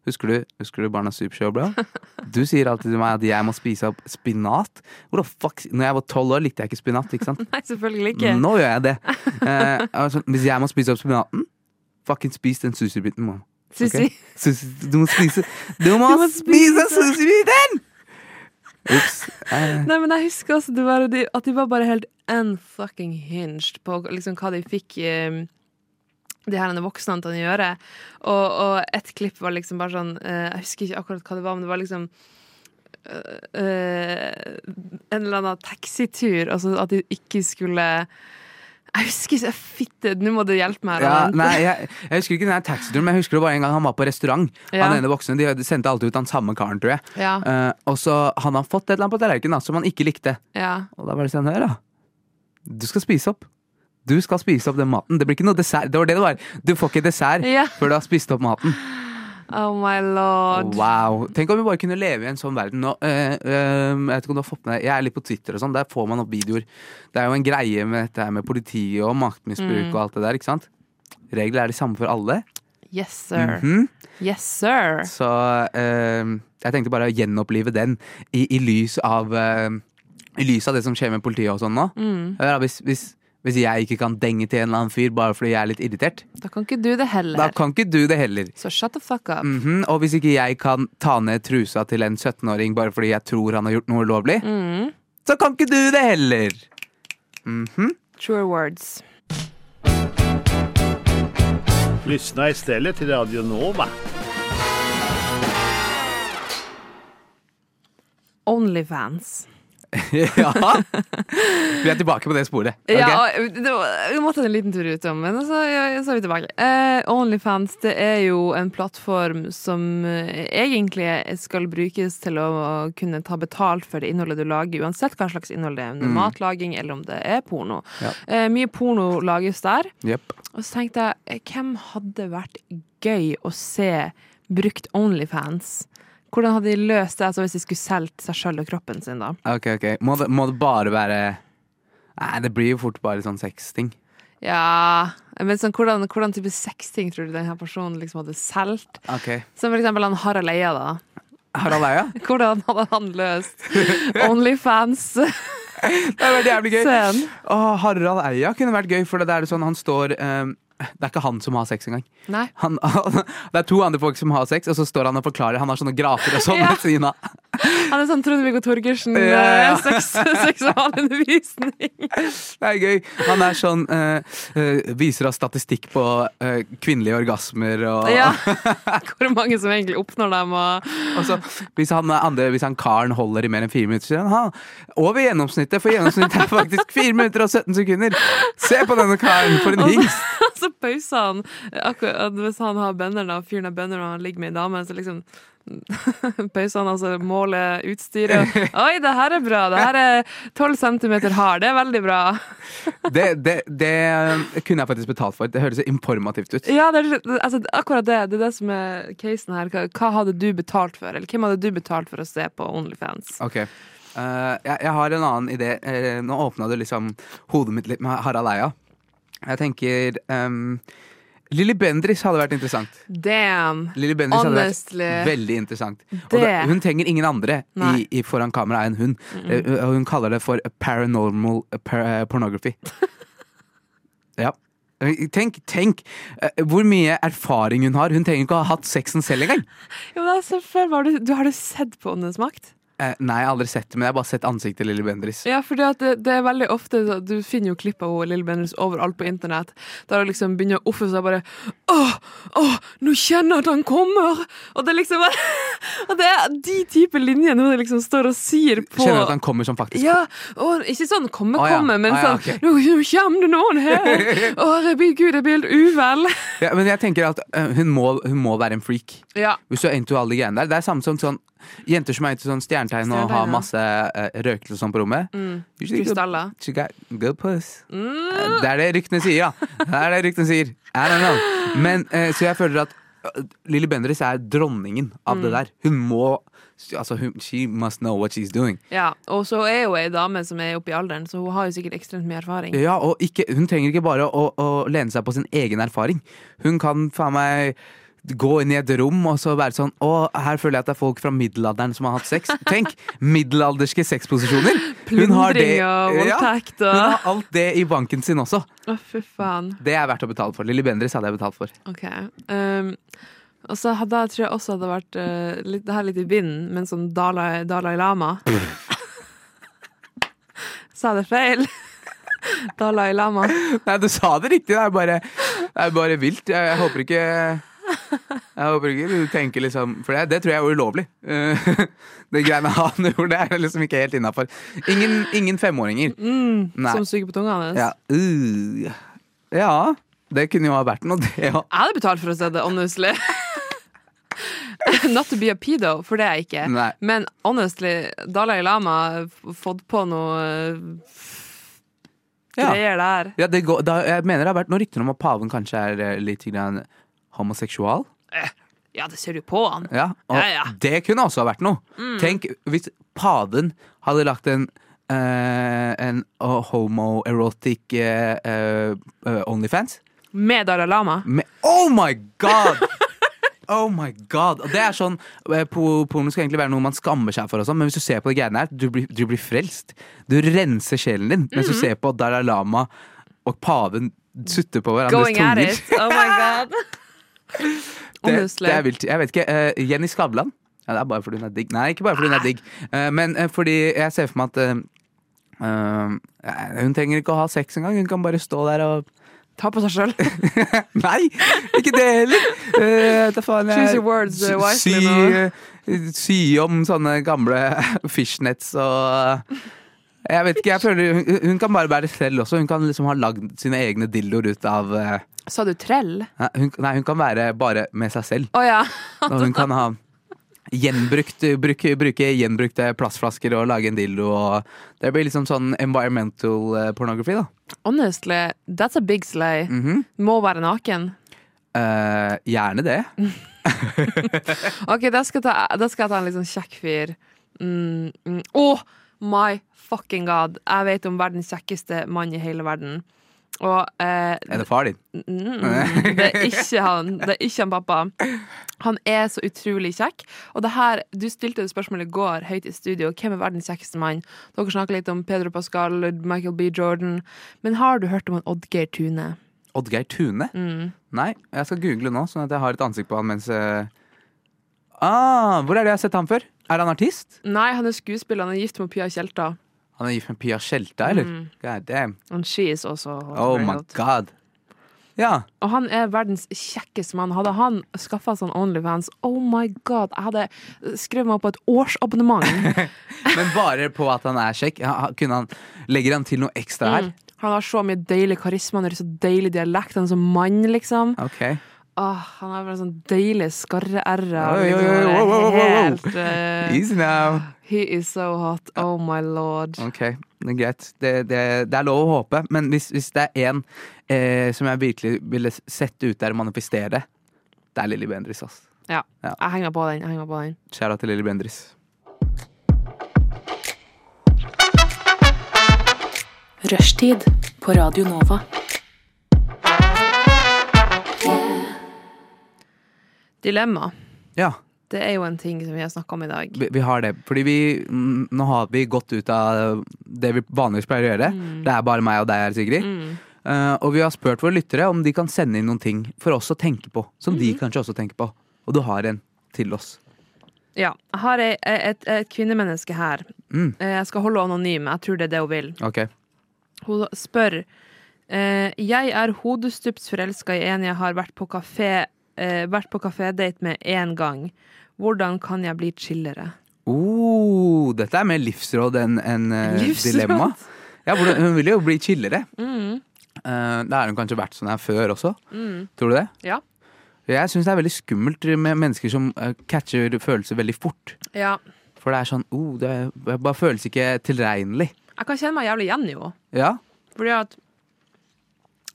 [SPEAKER 1] Husker du, husker du Barnas Supershow, bro? Du sier alltid til meg at jeg må spise opp spinat. Hvor da fuck Når jeg var 12 år, likte jeg ikke spinat. ikke sant?
[SPEAKER 2] Nei, selvfølgelig ikke.
[SPEAKER 1] Nå gjør jeg det. Eh, altså, hvis jeg må spise opp spinaten, fuckings spis den sushibiten, Okay?
[SPEAKER 2] Sissi.
[SPEAKER 1] Sushi- Du må spise Du må,
[SPEAKER 2] Du må
[SPEAKER 1] spise
[SPEAKER 2] spise-
[SPEAKER 1] sushibiten! Ups. Eh,
[SPEAKER 2] Nei, men jeg husker også var, at de var bare helt unfucking hinged på liksom, hva de fikk eh, de her voksne til å gjøre. Og, og et klipp var liksom bare sånn eh, Jeg husker ikke akkurat hva det var, men det var liksom eh, eh, En eller annen taxitur. Altså at de ikke skulle Jeg husker ikke Fitte, nå må du hjelpe meg.
[SPEAKER 1] Ja, nei, jeg, jeg husker ikke den taxituren, men jeg husker det var en gang han var på restaurant.
[SPEAKER 2] Ja.
[SPEAKER 1] Han ene voksne, De sendte alltid ut han samme karen, tror jeg.
[SPEAKER 2] Ja,
[SPEAKER 1] Uh, og så han har fått et eller annet på tallerkenen som han ikke likte.
[SPEAKER 2] ja.
[SPEAKER 1] Og da var det sånn, hør da. Du skal spise opp. Du skal spise opp den maten. Det blir ikke noe dessert. Det var det det var. Du får ikke dessert før du har spist opp maten.
[SPEAKER 2] Oh my lord.
[SPEAKER 1] Wow. Tenk om vi bare kunne leve i en sånn verden nå. Eh, eh, jeg vet ikke om du har fått med deg Jeg er litt på Twitter og sånn, der får man opp videoer. Det er jo en greie med dette med politiet og maktmisbruk
[SPEAKER 2] Mm.
[SPEAKER 1] og alt det der, ikke sant? Regler er de samme for alle.
[SPEAKER 2] Yes, sir.
[SPEAKER 1] Mhm.
[SPEAKER 2] Yes, sir.
[SPEAKER 1] Så eh, jeg tenkte bare å gjenopplive den i, i lys av I lys av det som skjer med politiet og sånn nå.
[SPEAKER 2] Mm.
[SPEAKER 1] Hvis, hvis, hvis jeg ikke kan denge til en eller annen fyr bare fordi jeg er litt irritert,
[SPEAKER 2] Da kan ikke du det heller.
[SPEAKER 1] da kan ikke du det heller.
[SPEAKER 2] Så shut the fuck up.
[SPEAKER 1] Mhm, Og hvis ikke jeg kan ta ned trusa til en 17-åring bare fordi jeg tror han har gjort noe ulovlig,
[SPEAKER 2] Mm.
[SPEAKER 1] så kan ikke du det heller! Mm
[SPEAKER 2] -hmm. True words.
[SPEAKER 7] Lyssna istället till Radio Nova.
[SPEAKER 2] Onlyfans.
[SPEAKER 1] ja. Vi er tilbake på det sporet. Okay?
[SPEAKER 2] Ja, det var, vi måtte en liten tur utom, men så, ja, så er vi tilbake. Eh, Onlyfans det er jo en plattform som eh, egentlig skal brukes til å kunne ta betalt for det innholdet du lager, uansett hva slags innhold det er, om det er
[SPEAKER 1] Mm.
[SPEAKER 2] matlaging eller om det er porno.
[SPEAKER 1] Ja.
[SPEAKER 2] Eh, mye porno lages der.
[SPEAKER 1] Yep.
[SPEAKER 2] Og så tenkte jeg, eh, hvem hadde vært gøy å se brukt Onlyfans? Hvordan hadde de løst det altså hvis de skulle solgt seg sjøl og kroppen sin, da?
[SPEAKER 1] Ok, ok. Må det, må det bare være Nei, det blir jo fort bare sånn sexting.
[SPEAKER 2] Ja, men sånn, hvordan, hvordan type sexting tror du denne personen liksom hadde solgt?
[SPEAKER 1] Ok.
[SPEAKER 2] Som for eksempel han Harald Eia, da.
[SPEAKER 1] Harald Eia?
[SPEAKER 2] Hvordan hadde han løst Onlyfans-scenen?
[SPEAKER 1] Det hadde vært jævlig gøy. Åh, Harald Eia kunne vært gøy, for det er sånn han står ehm, Det er ikke han som har sex engang.
[SPEAKER 2] Nei.
[SPEAKER 1] Han, det er to andre folk som har sex, og så står han og forklarer. Han har sånne grafer og sånn
[SPEAKER 2] Ja.
[SPEAKER 1] ved siden av.
[SPEAKER 2] Han er sånn Trond-Viggo Torgersen,
[SPEAKER 1] Ja, ja.
[SPEAKER 2] eh, sex, seksualundervisning.
[SPEAKER 1] Det er gøy. Han er sånn eh, Viser oss statistikk på eh, kvinnelige orgasmer og,
[SPEAKER 2] Ja. Hvor mange som egentlig oppnår dem, og
[SPEAKER 1] og så hvis han, andre, hvis han karen holder i mer enn fire minutter, sier han ha, over gjennomsnittet, for gjennomsnittet er faktisk fire minutter og 17 sekunder. Se på denne karen, for en hingst!
[SPEAKER 2] så pauser han akkurat hvis han har bønner, da, fyren har bønner og han ligger med ei dame, så liksom pauser han altså måler utstyret. Oi, det her er bra! Det her er 12 centimeter hard. Det er veldig bra.
[SPEAKER 1] Det, det, det kunne jeg faktisk betalt for. Det høres informativt ut.
[SPEAKER 2] Ja, det altså, akkurat det. Det er det som er casen her. Hva, hva hadde du betalt for? Eller hvem hadde du betalt for å se på Onlyfans?
[SPEAKER 1] Ok. Uh, jeg, jeg har en annen idé. Eh, nå åpna du liksom hodet mitt litt med Harald Eia. Jeg tenker um, Lilly Bendriss hadde vært interessant.
[SPEAKER 2] Damn!
[SPEAKER 1] Lilly Bendriss hadde vært
[SPEAKER 2] Honestly.
[SPEAKER 1] veldig interessant. Da, hun trenger ingen andre i, i foran kamera enn hun. Mm og hun kaller det for paranormal eh, par, eh, pornography. ja. Tenk, tenk hvor mye erfaring hun har. Hun trenger ikke å ha hatt sexen selv engang.
[SPEAKER 2] Ja, men altså, før var du, du Har du sett på Åndenes makt?
[SPEAKER 1] Eh, nei, jeg har aldri sett det, men jeg har bare sett ansiktet til Lilly Bendriss.
[SPEAKER 2] Ja, for det, det er veldig ofte Du finner jo klipp av Lilly Bendriss overalt på internett, der hun liksom begynner å offe seg bare Åh, åh, nå kjenner jeg at han kommer! Og det er liksom bare Og det er de type linjene hun liksom står og sier på
[SPEAKER 1] Kjenner at han kommer som faktisk
[SPEAKER 2] Ja, og ikke sånn komme,
[SPEAKER 1] kommer, ja.
[SPEAKER 2] komme, men
[SPEAKER 1] ah, ja,
[SPEAKER 2] sånn. Nå, nå kommer det noen her! Å, herregud, jeg blir helt uvel.
[SPEAKER 1] Ja, men jeg tenker at eh, hun, må, hun må være en freak.
[SPEAKER 2] Ja.
[SPEAKER 1] Hvis du er into alle de greiene der. Det er samme som sånn jenter som er ute sånn stjernetegn og har masse uh, røkelse og sånn på rommet.
[SPEAKER 2] Mm. Krystaller.
[SPEAKER 1] Good puss.
[SPEAKER 2] Mm.
[SPEAKER 1] Eh, Det er det ryktene sier, ja. Det er det ryktene sier. Men, uh, så jeg føler at Lilly Bendriss er dronningen av
[SPEAKER 2] Mm.
[SPEAKER 1] det der. Hun må Altså, hun, she must know what she's doing.
[SPEAKER 2] Ja, og så er hun ei dame som er oppe i alderen, så hun har jo sikkert ekstremt mye erfaring.
[SPEAKER 1] Ja, og ikke, Hun trenger ikke bare å, å lene seg på sin egen erfaring. Hun kan faen meg gå inn i et rom og så være sånn Å, her føler jeg at det er folk fra middelalderen som har hatt sex. Tenk! Middelalderske sexposisjoner. Hun har det-
[SPEAKER 2] Plundring og
[SPEAKER 1] Ja, hun har alt det i banken sin også.
[SPEAKER 2] Å, fy faen.
[SPEAKER 1] Det er verdt å betale for. Lilly Bendriss hadde jeg betalt for.
[SPEAKER 2] Ok. Um, og så hadde jeg tror jeg også hadde vært uh, litt, det her litt i vinden, men som Dalai, Dalai Lama. Sa det feil? Dalai Lama.
[SPEAKER 1] Nei, du sa det riktig. Det er bare, det er bare vilt. Jeg, jeg håper ikke jeg håper ikke du tenker liksom For det, det tror jeg er ulovlig. Eh, Det greiene han gjorde, det er liksom ikke helt innafor. Ingen, ingen femåringer.
[SPEAKER 2] Mm, som suger på tunga hans.
[SPEAKER 1] Ja. Uh. ja, det kunne jo ha vært noe, det òg.
[SPEAKER 2] Jeg hadde betalt for å se det, honestly. Not to be a pedo, for det er jeg ikke.
[SPEAKER 1] Nei.
[SPEAKER 2] Men honestly, Dalai Lama har fått på noe eh,
[SPEAKER 1] Ja.
[SPEAKER 2] greier der.
[SPEAKER 1] Ja, det går, da, jeg mener det har vært noen rykter om at paven kanskje er eh, litt grann homoseksual.
[SPEAKER 2] Ja, det ser du på han.
[SPEAKER 1] Ja, og
[SPEAKER 2] Ja, ja.
[SPEAKER 1] det kunne også ha vært noe.
[SPEAKER 2] Mm.
[SPEAKER 1] Tenk hvis paven hadde lagt en Uh, en uh, homoerotic uh, Onlyfans.
[SPEAKER 2] Med Dalai Lama.
[SPEAKER 1] Med, oh my god! Oh my god Og Det er sånn eh, po- Porno skal egentlig være noe man skammer seg for, og sånn, men hvis du ser på det greiene her, du blir, du blir frelst. Du renser sjelen din mens du
[SPEAKER 2] Mhm.
[SPEAKER 1] ser på Dalai Lama og paven sutte på hverandres tunger.
[SPEAKER 2] Oh my god.
[SPEAKER 1] Det, det er vilt. Jeg vet ikke. Uh, Jenny Skavlan? Ja, det er bare fordi hun er digg. Nei, ikke bare fordi hun er digg, uh, men uh, fordi jeg ser for meg at Hun trenger ikke å ha sex engang. Hun kan bare stå der og
[SPEAKER 2] Ta på seg sjøl.
[SPEAKER 1] Nei, ikke det heller! Uh, faen,
[SPEAKER 2] Choose your words, uh, wisely
[SPEAKER 1] sy, sy om sånne gamle fishnets og Jeg vet ikke, jeg føler hun, hun kan bare være selv også. Hun kan liksom ha lagd sine egne dildoer ut av eh,
[SPEAKER 2] Sa du trell?
[SPEAKER 1] nei, hun, nei, hun kan være bare med seg selv.
[SPEAKER 2] Å ja.
[SPEAKER 1] Og hun kan ha gjenbrukt, bruke, bruke gjenbrukte plastflasker og lage en dildo. Og det blir liksom sånn environmental eh, pornography, da.
[SPEAKER 2] Honestly, that's a big slay.
[SPEAKER 1] Mhm.
[SPEAKER 2] Må være naken.
[SPEAKER 1] Eh, gjerne det.
[SPEAKER 2] Ok, da skal, jeg ta, da skal jeg ta en litt sånn kjekk fyr. Mm, mm. Oh my fucking god! Jeg vet om verdens kjekkeste mann i hele verden. Og eh,
[SPEAKER 1] Er det far din?
[SPEAKER 2] Mm, det er ikke han. Det er ikke han pappa. Han er så utrolig kjekk. Og det her, Du stilte det spørsmålet i går høyt i studio. Hvem er verdens kjekkeste mann? Dere snakker litt om Pedro Pascal, Michael B. Jordan. Men har du hørt om en Oddgeir Tune?
[SPEAKER 1] Oddgeir Tune?
[SPEAKER 2] Mm.
[SPEAKER 1] Nei, jeg skal google nå, sånn at jeg har et ansikt på han mens eh, Ah, Hvor er det jeg har sett ham før? Er han artist?
[SPEAKER 2] Nei, han er skuespiller. Han er gift med Pia Tjelta.
[SPEAKER 1] Han er gift med Pia Skjelta, eller?
[SPEAKER 2] Mm.
[SPEAKER 1] God damn.
[SPEAKER 2] And she is also
[SPEAKER 1] Oh my
[SPEAKER 2] hot.
[SPEAKER 1] god. Ja.
[SPEAKER 2] Og han er verdens kjekkeste mann. Hadde han skaffa sånn Onlyfans, oh my god, jeg hadde skrevet meg opp på et årsabonnement.
[SPEAKER 1] Men bare på at han er kjekk. Kunne han, legger han til noe ekstra her?
[SPEAKER 2] Mm. Han har så mye deilig karisma, han har så deilig dialekt, han er så mann, liksom.
[SPEAKER 1] Okay.
[SPEAKER 2] Åh, han har bare sånn deilig skarre-r-er. Helt uh...
[SPEAKER 1] Easy now.
[SPEAKER 2] He is so hot. Oh my lord.
[SPEAKER 1] Ok, det er greit. Det, det, det er lov å håpe, men hvis, hvis det er én eh, som jeg virkelig ville sette ut der og manifestere, det er Lilly Bendriss. ass.
[SPEAKER 2] Ja,
[SPEAKER 1] Ja.
[SPEAKER 2] jeg henger på den. Jeg henger på den.
[SPEAKER 1] Kjære til Lilly Bendriss.
[SPEAKER 3] Rushtid på Radio Nova.
[SPEAKER 2] Dilemma.
[SPEAKER 1] Ja,
[SPEAKER 2] Det er jo en ting som vi har snakka om i dag.
[SPEAKER 1] vi, vi har det. Fordi vi mm, Nå har vi gått ut av det vi vanligvis pleier å gjøre. Det er bare meg og deg her, Sigrid.
[SPEAKER 2] Mm.
[SPEAKER 1] Uh, og vi har spurt våre lyttere om de kan sende inn noen ting for oss å tenke på. Som de kanskje også tenker på. Og du har en til oss.
[SPEAKER 2] Ja. Jeg har et, et, et kvinnemenneske her.
[SPEAKER 1] Mm.
[SPEAKER 2] Eh, Jeg skal holde henne anonym. Jeg tror det er det hun vil.
[SPEAKER 1] Okay.
[SPEAKER 2] Hun spør eh, Jeg er hodestups forelska i en jeg har vært på kafé eh, Vært på kafédate med én gang. Hvordan kan jeg bli chillere?
[SPEAKER 1] Oh, dette er mer livsråd enn en, eh,
[SPEAKER 2] Livsråd?
[SPEAKER 1] dilemma. Ja, hun vil jo bli chillere.
[SPEAKER 2] Mm.
[SPEAKER 1] Uh, da har hun kanskje vært sånn her før også.
[SPEAKER 2] Mm.
[SPEAKER 1] Tror du det?
[SPEAKER 2] Ja.
[SPEAKER 1] Jeg syns det er veldig skummelt med mennesker som eh, catcher følelser veldig fort.
[SPEAKER 2] ja.
[SPEAKER 1] For det er sånn oh, det, det bare føles ikke tilregnelig.
[SPEAKER 2] Jeg kan kjenne meg jævlig igjen i henne.
[SPEAKER 1] Ja.
[SPEAKER 2] Fordi at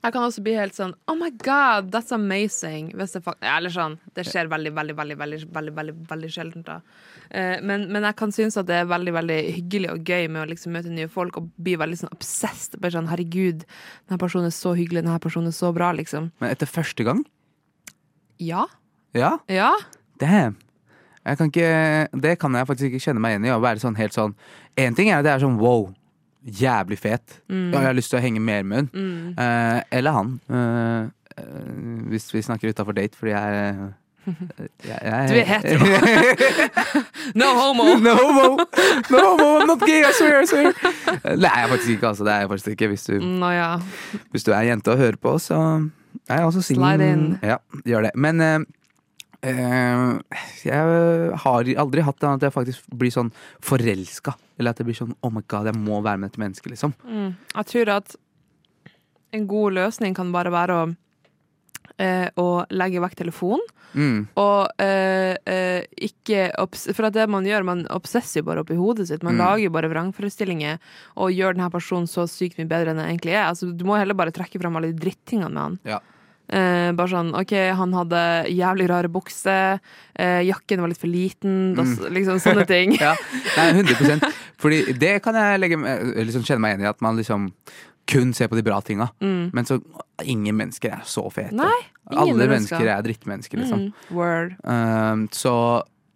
[SPEAKER 2] jeg kan også bli helt sånn Oh my god, that's amazing. Hvis det Eller sånn. Det skjer veldig, veldig, veldig veldig, veldig, veldig, veldig sjeldent. da. Eh, men, men jeg kan synes at det er veldig veldig hyggelig og gøy med å liksom møte nye folk og bli veldig sånn obsessed. Bare sånn, Herregud, denne personen er så hyggelig, denne personen er så bra, liksom.
[SPEAKER 1] Men etter første gang?
[SPEAKER 2] Ja.
[SPEAKER 1] Ja.
[SPEAKER 2] Ja.
[SPEAKER 1] Damn. Kan ikke, det kan jeg faktisk ikke kjenne meg igjen i. Å være sånn helt sånn En ting er at det er sånn wow, jævlig fet.
[SPEAKER 2] Mm.
[SPEAKER 1] Ja, jeg har lyst til å henge mer med hun.
[SPEAKER 2] Mm.
[SPEAKER 1] Eh, eller han. Eh, eh, hvis vi snakker utafor date, fordi jeg, jeg, jeg
[SPEAKER 2] Du er hetero. No homo!
[SPEAKER 1] no homo! No homo, I'm not gay, I swear, I swear. Eh, Det er jeg faktisk ikke, altså. Det er jeg faktisk ikke. Hvis du,
[SPEAKER 2] no, ja.
[SPEAKER 1] hvis du er jente og hører på, så er jeg også singel. Ja, gjør det. Men eh, eh, jeg har aldri hatt det at jeg faktisk blir sånn forelska. Eller at jeg blir sånn oh my god, jeg må være med dette mennesket, liksom.
[SPEAKER 2] Mm. Jeg tror at en god løsning kan bare være å, eh, å legge vekk telefonen.
[SPEAKER 1] Mm.
[SPEAKER 2] Og eh, eh, ikke For at det man gjør, man obsesser jo bare oppi hodet sitt. Man
[SPEAKER 1] Mm.
[SPEAKER 2] lager jo bare vrangforestillinger og gjør denne personen så sykt mye bedre enn den egentlig er. Altså, du må heller bare trekke fram alle de drittingene med han.
[SPEAKER 1] Ja.
[SPEAKER 2] Eh, bare sånn OK, han hadde jævlig rare bukser, eh, jakken var litt for liten, da, liksom sånne ting.
[SPEAKER 1] Ja, nei, 100% Fordi det kan jeg legge, liksom kjenne meg igjen i, at man liksom kun ser på de bra tinga. Men så ingen mennesker er så fete.
[SPEAKER 2] Mm. Nei, ingen
[SPEAKER 1] Alle
[SPEAKER 2] mennesker.
[SPEAKER 1] mennesker er drittmennesker, liksom.
[SPEAKER 2] Mm, word.
[SPEAKER 1] Um, så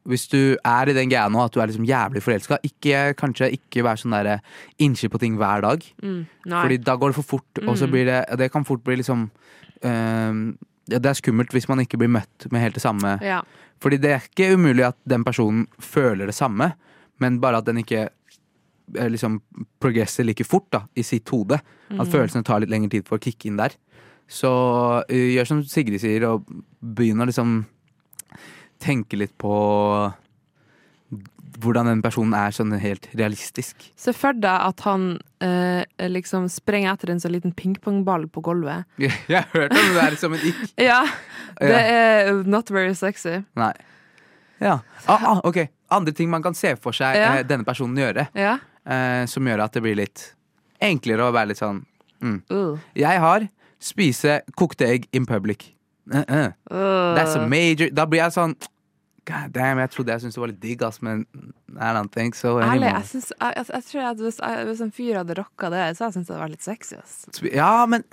[SPEAKER 1] hvis du er i den greia nå at du er liksom jævlig forelska, ikke, kanskje ikke vær sånn innskje på ting hver dag.
[SPEAKER 2] Mm.
[SPEAKER 1] Fordi da går det for fort, og så
[SPEAKER 2] Mm.
[SPEAKER 1] blir det Det kan fort bli liksom Det er skummelt hvis man ikke blir møtt med helt det samme.
[SPEAKER 2] ja.
[SPEAKER 1] Fordi det er ikke umulig at den personen føler det samme, men bare at den ikke eh, liksom progresser like fort da, i sitt hode. At følelsene tar litt lengre tid for å kicke inn der. Så eh, gjør som Sigrid sier, og begynn å liksom tenke litt på hvordan den personen er sånn helt realistisk.
[SPEAKER 2] Se for deg at han eh, liksom sprenger etter en sånn liten pingpongball på gulvet.
[SPEAKER 1] Jeg, jeg har hørt om det der som en ikk.
[SPEAKER 2] Ja, det er not very sexy.
[SPEAKER 1] Nei. Ja. Ah, ah, ok. Andre ting man kan se for seg
[SPEAKER 2] Ja.
[SPEAKER 1] eh, denne personen gjøre,
[SPEAKER 2] Ja.
[SPEAKER 1] eh, som gjør at det blir litt enklere å være litt sånn
[SPEAKER 2] Uh.
[SPEAKER 1] Jeg har spise kokte egg in public. Uh -uh. That's a major Da blir jeg sånn God damn, jeg trodde jeg syntes det var litt digg, ass, men I don't think so
[SPEAKER 2] Ærlig, jeg, synes, jeg, jeg, jeg tror at hvis, hvis en fyr hadde rocka det, så hadde jeg syntes det var litt sexy. Ass.
[SPEAKER 1] Ja, men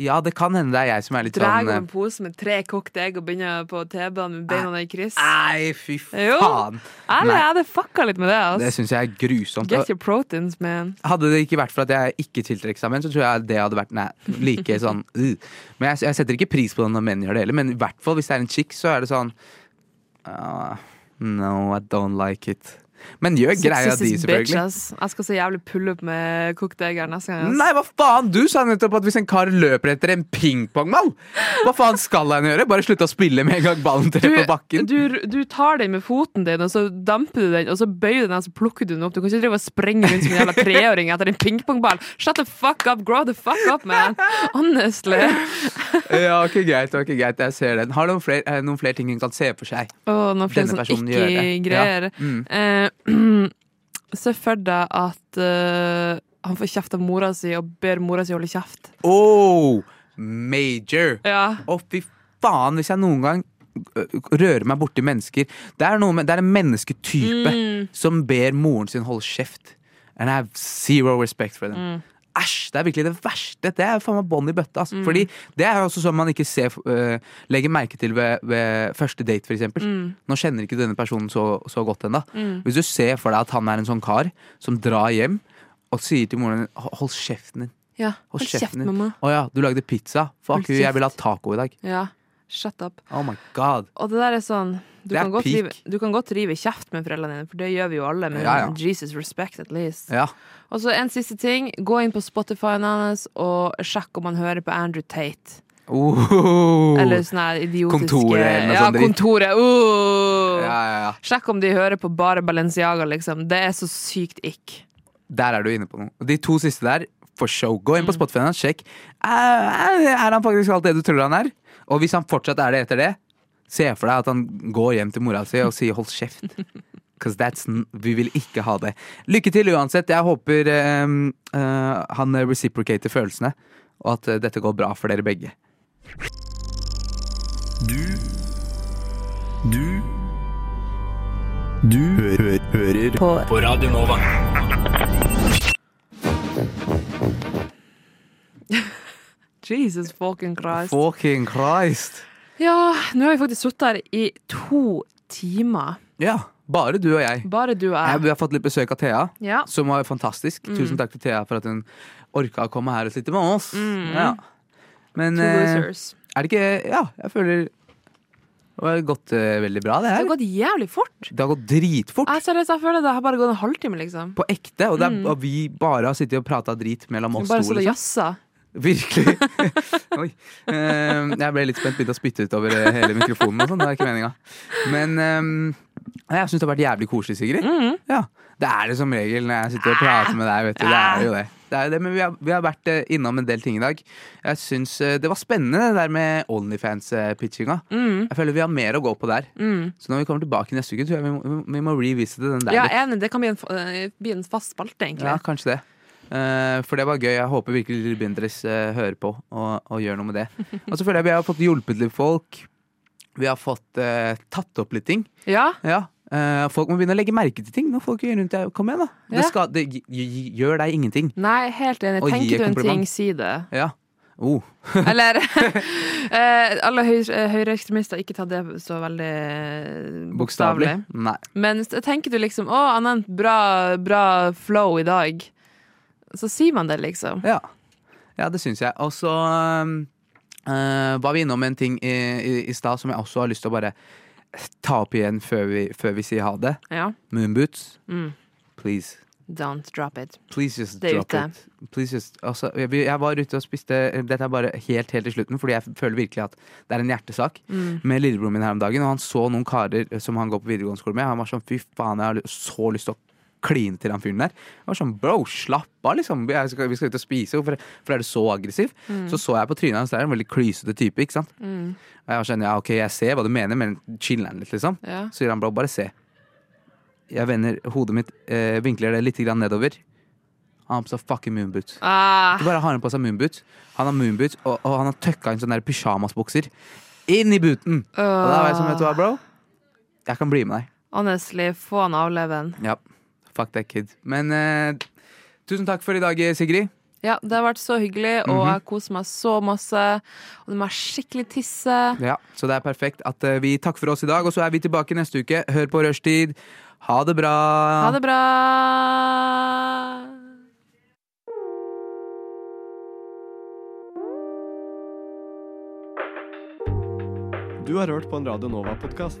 [SPEAKER 1] Ja, det kan hende det er jeg som er litt
[SPEAKER 2] Drar
[SPEAKER 1] sånn
[SPEAKER 2] over
[SPEAKER 1] eh,
[SPEAKER 2] en pose med tre kokte egg og begynner på T-banen med beina i kryss.
[SPEAKER 1] Nei, fy
[SPEAKER 2] Jo.
[SPEAKER 1] faen!
[SPEAKER 2] Ærlig, jeg hadde fucka litt med det.
[SPEAKER 1] Det
[SPEAKER 2] Ass.
[SPEAKER 1] syns jeg er grusomt.
[SPEAKER 2] Get your proteins, man.
[SPEAKER 1] Hadde det ikke vært for at jeg ikke tiltrekker sammen, så tror jeg det hadde vært nei, like sånn uh. Men jeg, jeg setter ikke pris på det når menn gjør det heller, men i hvert fall hvis det er en chick, så er det sånn ah, No, I don't like it. Men gjør greia di, selvfølgelig.
[SPEAKER 2] Bitches. Jeg skal så jævlig pulle opp med kokte egg neste gang. ass.
[SPEAKER 1] Nei, hva faen? Du sa nettopp at hvis en kar løper etter en pingpongball, hva faen skal han gjøre? Bare slutte å spille med en gang ballen treffer bakken?
[SPEAKER 2] du, du tar den med foten din, og så damper du den, og så bøyer du den, og så plukker du den opp. Du kan ikke drive og sprenge rundt som en jævla treåring etter en pingpongball. Shut the fuck up, grow the fuck up, man. Honestly.
[SPEAKER 1] Ja, ok, greit, ok, greit, jeg ser den. Har noen flere, eh, noen flere ting hun kan se for seg?
[SPEAKER 2] Og noen flere
[SPEAKER 1] Denne
[SPEAKER 2] sånn
[SPEAKER 1] personen gjør det.
[SPEAKER 2] ikke-greier.
[SPEAKER 1] Ja. Mm.
[SPEAKER 2] Eh, Se for deg at uh, han får kjeft av mora si og ber mora si holde kjeft.
[SPEAKER 1] Oh, major!
[SPEAKER 2] Ja.
[SPEAKER 1] oh, fy faen, hvis jeg noen gang rører meg borti mennesker Det er, med, det er en mennesketype
[SPEAKER 2] Mm.
[SPEAKER 1] som ber moren sin holde kjeft. And I have zero respect for them.
[SPEAKER 2] Mm.
[SPEAKER 1] Æsj! Det er virkelig det verste. Det er faen meg bånn i bøtta.
[SPEAKER 2] Mm.
[SPEAKER 1] Altså. Fordi det er jo også sånn man ikke ser, uh, legger merke til ved, ved første date, eksempel.
[SPEAKER 2] Mm.
[SPEAKER 1] Nå kjenner ikke denne personen så, så godt ennå. Hvis du ser for deg at han er en sånn kar som drar hjem og sier til moren din "Hold- kjeften din.
[SPEAKER 2] ja.
[SPEAKER 1] Hold
[SPEAKER 2] Hold kjeft,
[SPEAKER 1] kjeften din.
[SPEAKER 2] mamma.
[SPEAKER 1] Å ja, du lagde pizza. Fuck you, jeg
[SPEAKER 2] kjeft.
[SPEAKER 1] vil ha taco i dag.
[SPEAKER 2] Ja. Shut up.
[SPEAKER 1] Oh my god.
[SPEAKER 2] Og det der er sånn du
[SPEAKER 1] er
[SPEAKER 2] kan, godt rive, du kan godt rive kjeft med foreldrene dine, for det gjør vi jo alle. Men
[SPEAKER 1] Ja, ja.
[SPEAKER 2] Jesus respect at least.
[SPEAKER 1] Ja.
[SPEAKER 2] Og så en siste ting. Gå inn på Spotify-en hans og sjekk om han hører på Andrew Tate.
[SPEAKER 1] Oh.
[SPEAKER 2] Eller sånn her idiotiske
[SPEAKER 1] Kontoret eller noe
[SPEAKER 2] ja,
[SPEAKER 1] sånt.
[SPEAKER 2] Kontoret. Uh.
[SPEAKER 1] ja, ja, ja.
[SPEAKER 2] Sjekk om de hører på bare Balenciaga, liksom. Det er så sykt ikk.
[SPEAKER 1] Der er du inne på noe. De to siste der, for show. Gå
[SPEAKER 2] Mm.
[SPEAKER 1] inn på Spotify og sjekk. Er, er han faktisk alt det du tror han er? Og hvis han fortsatt er det etter det, se for deg at han går hjem til mora si og sier 'hold kjeft'. Cause that's, vi vil ikke ha det. Lykke til uansett. Jeg håper um, uh, han reciprocater følelsene, og at uh, dette går bra for dere begge.
[SPEAKER 4] Du Du Du hø hø hører på. på Radio Nova.
[SPEAKER 2] Jesus fucking Christ.
[SPEAKER 1] Fucking Christ.
[SPEAKER 2] Ja, nå har vi faktisk sittet her i to timer.
[SPEAKER 1] Ja, bare du og jeg.
[SPEAKER 2] Bare du og jeg.
[SPEAKER 1] vi har fått litt besøk av Thea,
[SPEAKER 2] Ja.
[SPEAKER 1] som var fantastisk.
[SPEAKER 2] Mm.
[SPEAKER 1] Tusen takk til Thea for at hun orka å komme her og sitte med oss.
[SPEAKER 2] Mm.
[SPEAKER 1] Ja. Men eh, er det ikke Ja, jeg føler det har gått uh, veldig bra, det her.
[SPEAKER 2] Det har gått jævlig fort.
[SPEAKER 1] Det har gått dritfort.
[SPEAKER 2] Jeg, seriøst, jeg føler det har bare gått en halvtime, liksom.
[SPEAKER 1] På ekte. Og, er,
[SPEAKER 2] Mm.
[SPEAKER 1] og vi bare har sittet og prata drit mellom oss
[SPEAKER 2] Bare
[SPEAKER 1] to.
[SPEAKER 2] Bare
[SPEAKER 1] Liksom. Virkelig. Oi. Eh, jeg ble litt spent, begynte å spytte utover eh, hele mikrofonen og sånn. Det er ikke meninga. Men eh, jeg syns det har vært jævlig koselig, Sigrid.
[SPEAKER 2] Mhm.
[SPEAKER 1] Ja. Det er det som regel når jeg sitter og prater med deg. Vet du. Det er jo det. det, er det. Men vi har, vi har vært eh, innom en del ting i dag. Jeg syns eh, det var spennende det der med Onlyfans-pitchinga.
[SPEAKER 2] Mm.
[SPEAKER 1] Jeg føler vi har mer å gå på der.
[SPEAKER 2] Mm.
[SPEAKER 1] Så når vi kommer tilbake neste uke, tror jeg vi må, vi må revisite den der.
[SPEAKER 2] Ja, enig. Det kan bli en, bli en fast spalte, egentlig.
[SPEAKER 1] Ja, kanskje det. Eh, for det var gøy. Jeg håper virkelig Lille Bindres eh, hører på og, og gjør noe med det. Og så føler jeg vi har fått hjulpet litt folk. Vi har fått eh, tatt opp litt ting.
[SPEAKER 2] Ja,
[SPEAKER 1] Ja. folk må begynne å legge merke til ting når folk gjør rundt deg. Kom igjen, da.
[SPEAKER 2] Ja.
[SPEAKER 1] Det, skal, det gjør deg ingenting.
[SPEAKER 2] nei, helt enig.
[SPEAKER 1] Og
[SPEAKER 2] Tenker du en ting, si det.
[SPEAKER 1] Ja. Oh.
[SPEAKER 2] Eller Alle høy, høyreekstremister, ikke ta det så veldig
[SPEAKER 1] Bokstavelig. Nei.
[SPEAKER 2] Men tenker du liksom 'Å, han bra, bra flow i dag', så sier man det, liksom.
[SPEAKER 1] Ja, ja det syns jeg. Og så eh, var vi innom en ting i, i, i stad som jeg også har lyst til å bare ta opp igjen før vi, før vi sier ha det.
[SPEAKER 2] Ja.
[SPEAKER 1] Moonboots.
[SPEAKER 2] Mm.
[SPEAKER 1] Please.
[SPEAKER 2] Don't drop it.
[SPEAKER 1] Please just
[SPEAKER 2] Det
[SPEAKER 1] drop
[SPEAKER 2] ute.
[SPEAKER 1] it. Please just, altså, jeg var ute og spiste Dette er bare helt helt til slutten, fordi jeg føler virkelig at det er en hjertesak.
[SPEAKER 2] Mm.
[SPEAKER 1] Med lillebroren min her om dagen, og han så noen karer som han går på videregående skole med. Han var sånn fy faen, jeg har så lyst til å kline til han fyren der. Jeg var sånn bro, slapp av, liksom. Skal, vi skal ut og spise. Hvorfor, hvorfor er du så aggressiv? Så så jeg på trynet hans, det er en veldig klysete type, ikke sant.
[SPEAKER 2] Mm.
[SPEAKER 1] Og jeg var sånn, ja ok, jeg ser hva du mener, men chill litt, liksom.
[SPEAKER 2] Ja.
[SPEAKER 1] Så sier han bro, bare se. Jeg vender hodet mitt, eh, vinkler det litt grann nedover. Han har på seg fucking moonboot.
[SPEAKER 2] Ah,
[SPEAKER 1] Ikke bare har han på seg moonboot, han har moonboot, og, og han har tøkka inn sånne pyjamasbukser inn i booten. Og da var jeg sånn, vet du hva, bro? Jeg kan bli med deg.
[SPEAKER 2] Honestly, få han avleven.
[SPEAKER 1] Ja, fuck that kid. Men eh, tusen takk for i dag, Sigrid.
[SPEAKER 2] Ja, det har vært så hyggelig, og
[SPEAKER 1] Mhm.
[SPEAKER 2] jeg koser meg så masse. Og det må jeg skikkelig tisse.
[SPEAKER 1] Ja, Så det er perfekt at eh, vi takker for oss i dag, og så er vi tilbake neste uke. Hør på Rushtid. Ha det bra.
[SPEAKER 2] Ha det bra!
[SPEAKER 8] Du har hørt på en Radio Nova-podkast.